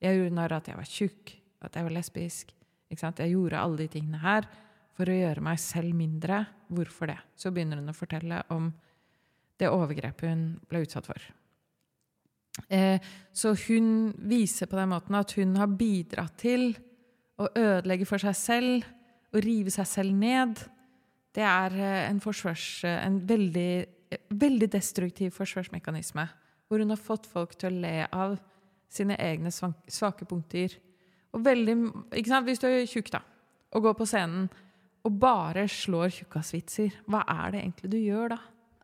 Jeg gjorde narr av at jeg var tjukk, at jeg var lesbisk. Jeg gjorde alle de tingene her for å gjøre meg selv mindre. Hvorfor det? Så begynner hun å fortelle om det overgrepet hun ble utsatt for. Eh, så hun viser på den måten at hun har bidratt til å ødelegge for seg selv å rive seg selv ned. Det er eh, en, forsvars, eh, en veldig, veldig destruktiv forsvarsmekanisme. Hvor hun har fått folk til å le av sine egne svake punkter. Og veldig, ikke sant? Hvis du er tjukk da, og går på scenen og bare slår tjukkasvitser, hva er det egentlig du gjør da?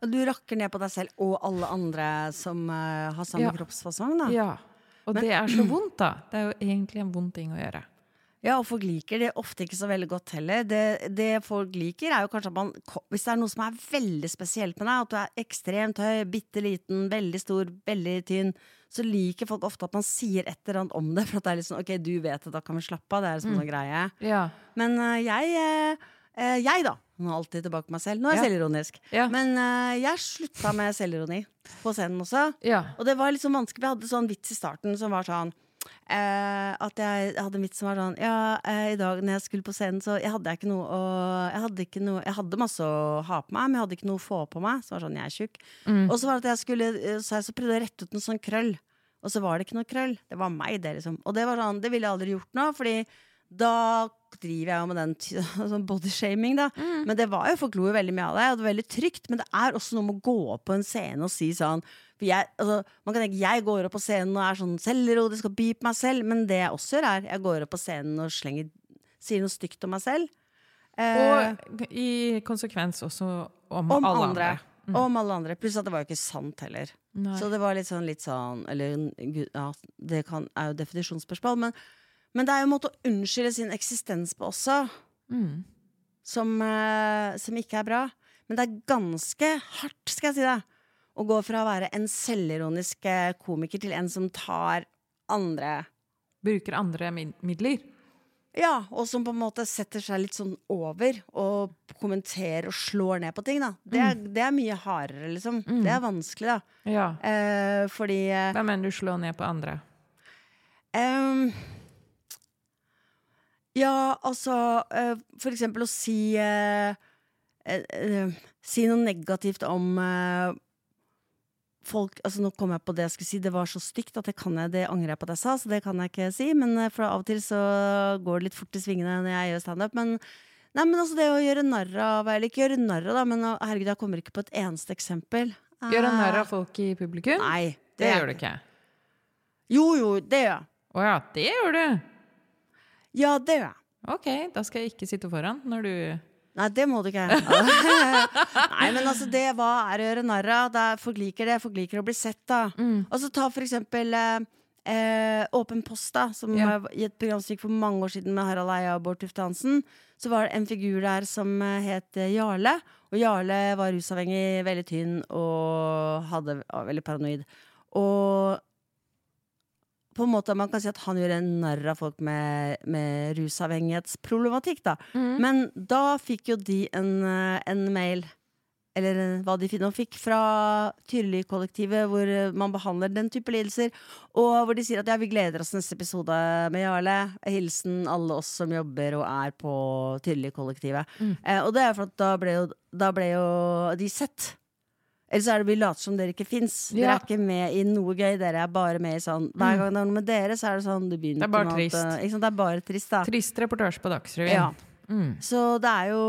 Du rakker ned på deg selv og alle andre som eh, har samme Ja. kroppsfasong. Da. Ja. Og det er så vondt, da. Det er jo egentlig en vond ting å gjøre. Ja, og folk liker det ofte ikke så veldig godt heller. Det, det folk liker, er jo kanskje at man Hvis det er noe som er veldig spesielt med deg, at du er ekstremt høy, bitte liten, veldig stor, veldig tynn, så liker folk ofte at man sier et eller annet om det. For at det er litt sånn OK, du vet det, da kan vi slappe av. Det er liksom noe greie. Ja. Men uh, jeg eh, Jeg, da. Nå er alltid tilbake på meg selv. Nå er jeg Ja. selvironisk. Ja. Men uh, jeg slutta med selvironi på scenen også. ja. Og det var litt sånn vanskelig. Vi hadde sånn vits i starten som var sånn eh, At jeg hadde en vits som var sånn Ja, eh, i dag når jeg skulle på scenen, så jeg hadde jeg ikke noe å Jeg hadde, ikke noe, jeg hadde masse å ha på meg, men jeg hadde ikke noe å få på meg. Så var det sånn, jeg er tjukk. Og så var det at jeg skulle eh, Så jeg så prøvde jeg å rette ut en sånn krøll. Og så var det ikke noe krøll. Det var meg, det, liksom. Og det var sånn, det ville jeg aldri gjort nå, fordi da driver jeg jo med den sånn bodyshaming, da. Men det var jo, folk lo jo veldig mye av det, og det var veldig trygt. Men det er også noe med å gå opp på en scene og si sånn For jeg, altså, man kan tenke jeg går opp på scenen og er sånn selvironisk og byr på meg selv, men det jeg også gjør, er jeg går opp på scenen og slenger, sier noe stygt om meg selv. Eh, Og i konsekvens også om, om alle andre. andre. Mm. Om alle andre. Pluss at det var jo ikke sant heller. Nei. Så det var litt sånn, litt sånn Eller ja, det kan, er jo definisjonsspørsmål, men, men det er jo en måte å unnskylde sin eksistens på også, Mm. som, eh, som ikke er bra. Men det er ganske hardt, skal jeg si det, å gå fra å være en selvironisk eh, komiker til en som tar andre Bruker andre midler. Ja, og som på en måte setter seg litt sånn over og kommenterer og slår ned på ting, da. Det er, det er mye hardere, liksom. Det er vanskelig, da. Ja. Eh, fordi eh, Hva mener du slår ned på andre? Ehm, ja, altså eh, For eksempel å si eh, eh, Si noe negativt om folk Altså Nå kom jeg på det jeg skulle si. Det var så stygt at det kan jeg, det angrer jeg på at jeg sa, så det kan jeg ikke si. Men eh, for av og til så går det litt fort i svingene når jeg gjør standup. Men, nei, men altså det å gjøre narr av Eller ikke gjøre narr av, da, men herregud, jeg kommer ikke på et eneste eksempel. Gjøre narr Eh, av folk i publikum? Nei. det gjør du ikke. Jo, jo, det gjør jeg. Å ja, det gjør du! Ja, det gjør jeg. Ok, da skal jeg ikke sitte foran når du Nei, det må du ikke. Nei, men altså, det hva er å gjøre narr av? Folk liker det. Folk liker å bli sett, da. Og så ta for eksempel eh, eh, Åpen post, da, som Ja. var i et program som gikk for mange år siden med Harald Eia og Bård Tufte Hansen. Så var det en figur der som eh, het eh, Jarle. Og Jarle var rusavhengig, veldig tynn og hadde, var veldig paranoid. Og på en måte man kan si at han gjør en narr av folk med, med rusavhengighetsproblematikk. da Men da fikk jo de en, eh, en mail, eller eh, hva de nå fikk, fra Tyrli-kollektivet, hvor eh, man behandler den type lidelser. Og hvor de sier at ja, vi gleder oss til neste episode med Jarle. Hilsen alle oss som jobber og er på Tyrli-kollektivet. Eh, og det er for at da ble jo, da ble jo de sett. Eller så er det vi later som dere ikke fins. Dere er ikke med i noe gøy. Dere er bare med i sånn Hver gang det er noe med dere, så er det sånn Det, Det er bare at, trist. Det er bare trist, da. Trist reportasje på Dagsrevyen. Ja. Mm. Så det er jo,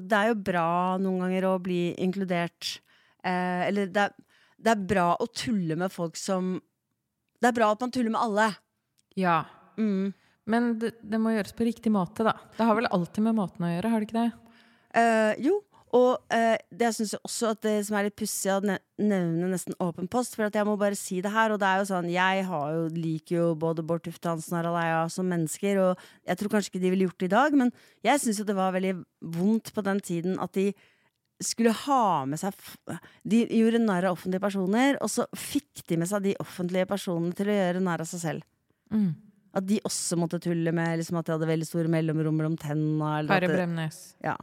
det er jo bra noen ganger å bli inkludert. Eh, eller det er, det er bra å tulle med folk som Det er bra at man tuller med alle. ja. Mm. Men det, det må gjøres på riktig måte, da. Det har vel alltid med måten å gjøre, har det ikke det? Eh, jo, og eh, det synes jeg også at det som er litt pussig å nevne nesten åpen post, for at jeg må bare si det her. Og det er jo sånn, jeg har jo, liker jo både Bård Tufte Hansen og Harald Eia som mennesker, og jeg tror kanskje ikke de ville gjort det i dag, men jeg syns jo det var veldig vondt på den tiden at de skulle ha med seg De gjorde narr av offentlige personer, og så fikk de med seg de offentlige personene til å gjøre narr av seg selv. Mm. At de også måtte tulle med liksom, at de hadde veldig store mellomrom mellom tenna. det- Bremnes. Ja.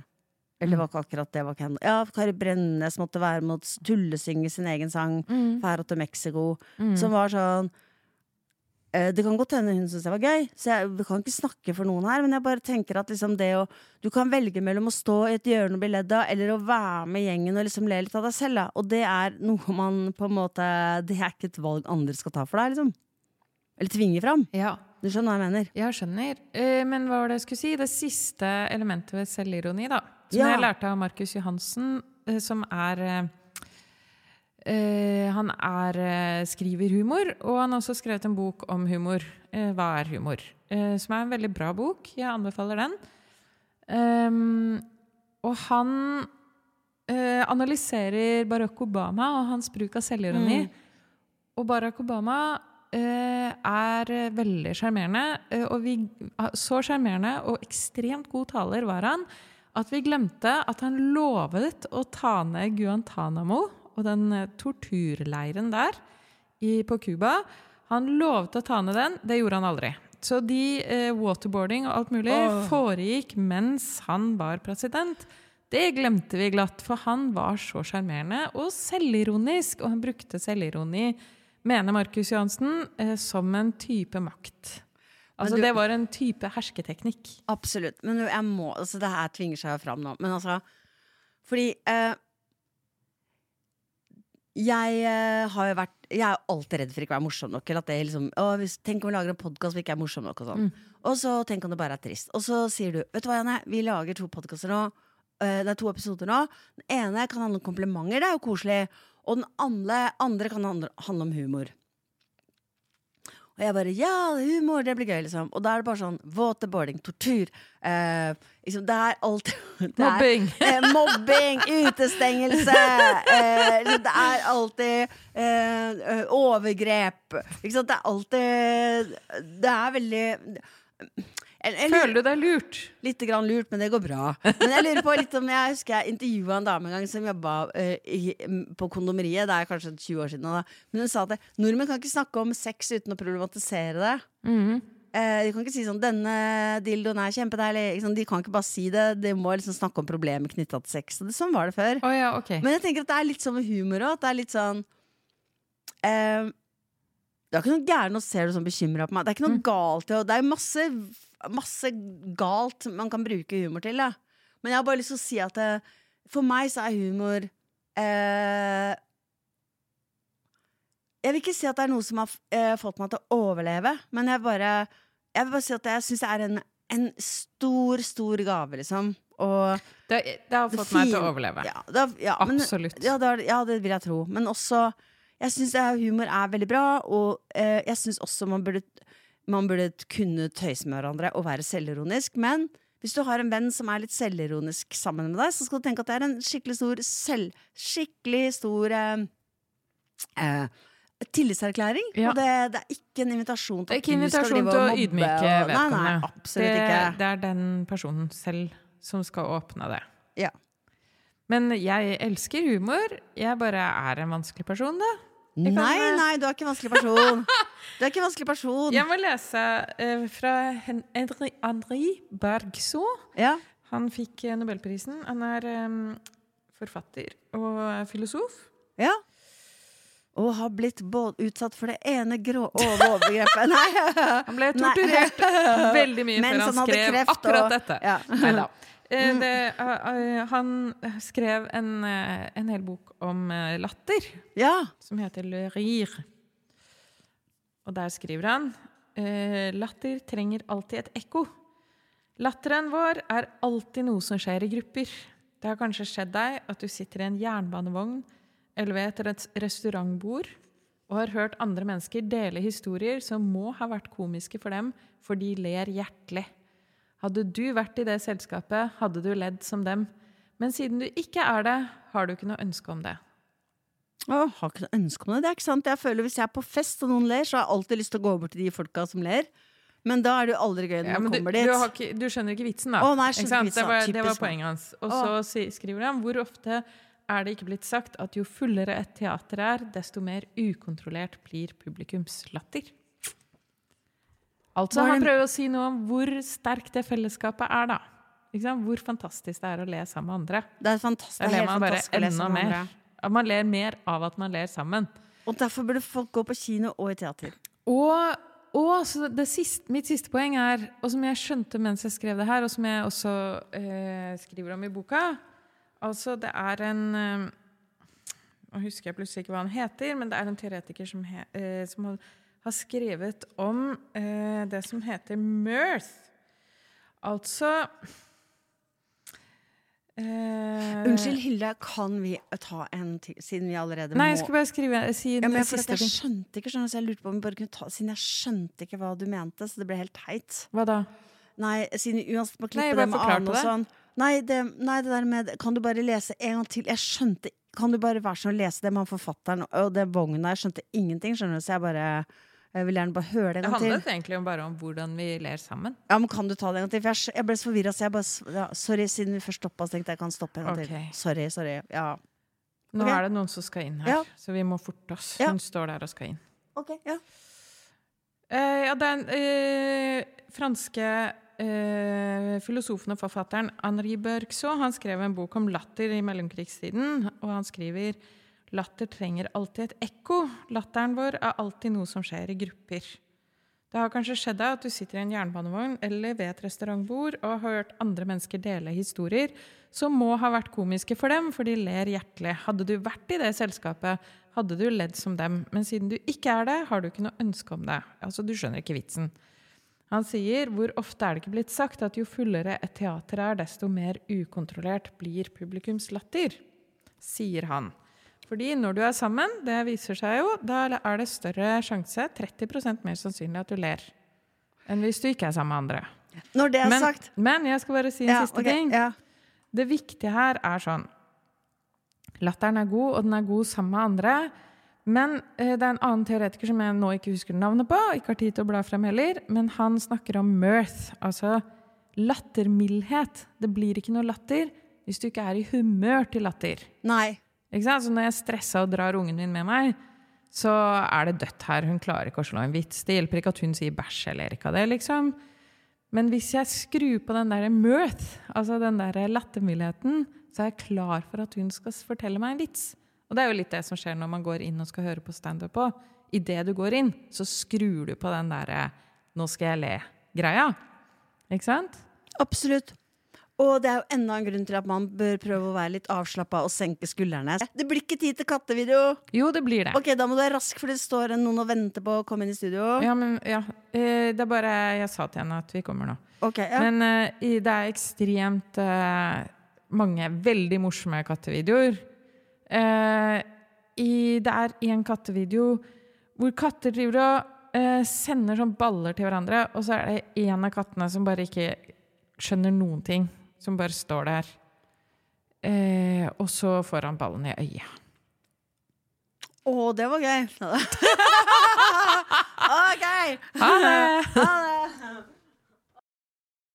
Eller det var ikke akkurat det. var henne. Ja, Kari Brennes måtte være med å tullesynge sin egen sang. Mm. Færa til Mexico. Som var sånn eh, Det kan godt hende hun syntes det var gøy, så jeg vi kan ikke snakke for noen her. Men jeg bare tenker at liksom det å Du kan velge mellom å stå i et hjørne og bli ledd av, eller å være med gjengen og liksom le litt av deg selv. Da. Og det er noe man på en måte Det er ikke et valg andre skal ta for deg, liksom. Eller tvinge fram. Ja. Du skjønner hva jeg mener? Jeg skjønner. Eh, Men hva var det jeg skulle si? Det siste elementet ved selvironi, da. Som Ja. jeg lærte av Markus Johansen, eh, som er eh, Han er uh, skriver humor, og han har også skrevet en bok om humor. Uh, hva er humor? Som er en veldig bra bok. Jeg anbefaler den. Um, og han analyserer Barack Obama og hans bruk av selvironi. Og Barack Obama er veldig sjarmerende. og vi, så sjarmerende og ekstremt god taler var han at vi glemte at han lovet å ta ned Guantánamo og den eh, torturleiren der i, på Cuba. Han lovet å ta ned den. Det gjorde han aldri. Så de eh, waterboarding og alt mulig oh. foregikk mens han var president. Det glemte vi glatt, for han var så sjarmerende og selvironisk. Og han brukte selvironi, mener Markus Johansen, eh, som en type makt. Altså du- Det var en type hersketeknikk. Absolutt. Men jeg må altså Det her tvinger seg fram nå. Men altså Fordi eh, jeg eh, har jo vært Jeg er alltid redd for ikke å være morsom nok. Eller at det liksom å, hvis, Tenk om vi lager en podkast som ikke er morsom nok. Og sånn Og så tenk om det bare er trist. Og så sier du Vet du hva, Janne, vi lager to podkaster nå. Eh, det er to episoder nå. Den ene kan handle om komplimenter, det er jo koselig. Og den andre, andre kan handle, handle om humor. Og jeg bare ja, humor, det blir gøy, liksom. Og da er det bare sånn waterboarding, tortur. Eh, liksom, det er alt det er- Mobbing. Eh, mobbing, utestengelse. Eh, liksom, det er alltid eh, overgrep. Ikke sant? Det er alltid Det er veldig jeg, Føler du deg lurt? Litt grann lurt, men det går bra. Men jeg lurer på litt om Jeg husker jeg intervjua en dame en gang som jobba uh, på kondomeriet. Det er kanskje 20 år siden da. Men hun sa at nordmenn kan ikke snakke om sex uten å problematisere det. Mm -hmm. uh, de kan ikke si sånn 'denne dildoen er kjempedeilig'. De kan ikke bare si det. De må liksom snakke om problemer knytta til sex. Det, sånn var det før. Oh, ja, okay. Men jeg tenker at det er litt sånn med humor òg. Det er litt sånn uh, Det er ikke noe gærent å se du sånn bekymra på meg. Det er ikke noe galt Det er masse, masse galt man kan bruke humor til. Da. Men jeg har bare lyst til å si at det, for meg så er humor eh, Jeg vil ikke si at det er noe som har eh, fått meg til å overleve, men jeg bare Jeg vil bare si at jeg syns det er en, en stor, stor gave, liksom. Og Det, det har det fått meg til å overleve. Ja, har, ja, men- Absolutt. ja, det, er- ja, det vil jeg tro. Men også Jeg syns humor er veldig bra, og eh, jeg syns også man burde, man burde kunne tøyse med hverandre og være selvironisk. Men hvis du har en venn som er litt selvironisk sammen med deg, så skal du tenke at det er en skikkelig stor selv... Skikkelig stor eh, eh, tillitserklæring. Ja. Og det, det er ikke en invitasjon til er ikke at du skal drive og mobbe ydmyke og- Nei, nei, absolutt det, ikke. det er den personen selv som skal åpne det. Ja. Men jeg elsker humor. Jeg bare er en vanskelig person, da. Nei, nei, du er ikke en vanskelig person. Du er ikke en vanskelig person. Jeg må lese uh, fra Hen Henri, Henri Bergso. Ja. Han fikk eh, Nobelprisen. Han er um, forfatter og filosof. Ja. Og har blitt utsatt for det ene grå overgrepet Nei! Han ble Nei. torturert veldig mye Mens før han han skrev kreft akkurat og- dette. Ja. Neida. Eh, det, eh, eh, han skrev en, en hel bok om latter, ja. som heter Le Rire. Og der skriver han latter trenger alltid et ekko. Latteren vår er alltid noe som skjer i grupper. Det har kanskje skjedd deg at du sitter i en jernbanevogn eller ved et restaurantbord og har hørt andre mennesker dele historier som må ha vært komiske for dem, for de ler hjertelig. Hadde du vært i det selskapet, hadde du ledd som dem. Men siden du ikke er det, har du ikke noe ønske om det. Å, har ikke noe ønske om det. Det er ikke sant. Jeg føler Hvis jeg er på fest og noen ler, så har jeg alltid lyst til å gå bort til de folka som ler. Men da er det jo aldri gøy når Ja, man du, kommer du, dit. har ikke, du skjønner ikke vitsen, da. Å, nei, ikke vitsen, det, var, det var poenget hans. Og Å. så skriver han hvor ofte er det ikke blitt sagt at jo fullere et teater er, desto mer ukontrollert blir publikums latter. Altså, han prøver å si noe om hvor sterkt det fellesskapet er, da. Ikke sant? Hvor fantastisk det er å le sammen med andre. Det er fantastisk. Da Det er ler helt man bare fantastisk å lese enda med mer. andre. Man ler mer av at man ler sammen. Og derfor burde folk gå på kino og i teater. Og, og så det siste, mitt siste poeng er, og som jeg skjønte mens jeg skrev det her, og som jeg også eh, skriver om i boka Altså, det er en eh, Nå husker jeg plutselig ikke hva han heter, men det er en teoretiker som, he, eh, som har, skrevet om eh, det som heter mirth. Altså eh, Unnskyld, Hilde, kan vi ta en til, siden vi allerede må Nei, jeg skal bare skrive, si ja, men jeg, siste jeg skjønte ikke, skjønner, så jeg lurte på om vi bare kunne ta Siden jeg skjønte ikke hva du mente, så det ble helt teit. Hva da? Nei, siden uansett må Nei, klippe jeg det med annen og sånn. Nei det, nei, det der med Kan du bare lese en gang til? Jeg skjønte Kan du bare være sånn å lese det med han forfatteren og det vogna? Jeg skjønte ingenting, skjønner du, så jeg bare jeg vil gjerne bare høre det en gang til. Det handlet egentlig bare om hvordan vi ler sammen. Ja, men Kan du ta det en gang til? For jeg, jeg ble så forvirra, så jeg bare ja, Sorry, siden vi først stoppa, så tenkte jeg jeg kan stoppe en gang okay. til. Sorry, sorry. Ja. Nå okay. er det noen som skal inn her, Ja. så vi må forte oss. Hun står der og skal inn. Ok, ja. Uh, ja, den uh, franske uh, filosofen og forfatteren Henri Bergson han skrev en bok om latter i mellomkrigstiden. Og han skriver latter trenger alltid et ekko. Latteren vår er alltid noe som skjer i grupper. Det har kanskje skjedd deg at du sitter i en jernbanevogn eller ved et restaurantbord og har hørt andre mennesker dele historier som må ha vært komiske for dem, for de ler hjertelig. Hadde du vært i det selskapet, hadde du ledd som dem. Men siden du ikke er det, har du ikke noe ønske om det. Altså, du skjønner ikke vitsen. Han sier hvor ofte er det ikke blitt sagt at jo fullere et teater er, desto mer ukontrollert blir publikums latter, sier han. Fordi når du er sammen, det viser seg jo, da er det større sjanse, 30% mer sannsynlig at du ler, enn hvis du ikke er sammen med andre. Når det er Men, sagt men jeg skal bare si en ja, siste okay, ting. ja. Det viktige her er sånn Latteren er god, og den er god sammen med andre. Men eh, det er en annen teoretiker som jeg nå ikke husker navnet på, ikke har tid til å bla frem heller, men han snakker om mirth, altså lattermildhet. Det blir ikke noe latter hvis du ikke er i humør til latter. Nei. Så når jeg er stressa og drar ungen min med meg, så er det dødt her. Hun klarer ikke å slå en vits. Det hjelper ikke at hun sier bæsj eller ikke av det, liksom. Men hvis jeg skrur på den der mirth, altså den der lattermildheten, så er jeg klar for at hun skal fortelle meg en vits. Og det er jo litt det som skjer når man går inn og skal høre på standup òg. Idet du går inn, så skrur du på den derre 'nå skal jeg le'-greia. Ikke sant? Absolutt. Og det er jo enda en grunn til at man bør prøve å være litt avslappa og senke skuldrene. Det blir ikke tid til kattevideo! Jo, det blir det. Ok, da må du være rask, for det står noen og venter på å komme inn i studio. Ja, men ja. Eh, Det er bare Jeg sa til henne at vi kommer nå. Ok, ja. Men eh, det er ekstremt eh, mange veldig morsomme kattevideoer. Det er en kattevideo hvor katter driver og sender sånn baller til hverandre, og så er det en av kattene som bare ikke skjønner noen ting. Som bare står der. Eh, og så får han ballen i øyet. Å, det var gøy! ok! Ha det! Ha det!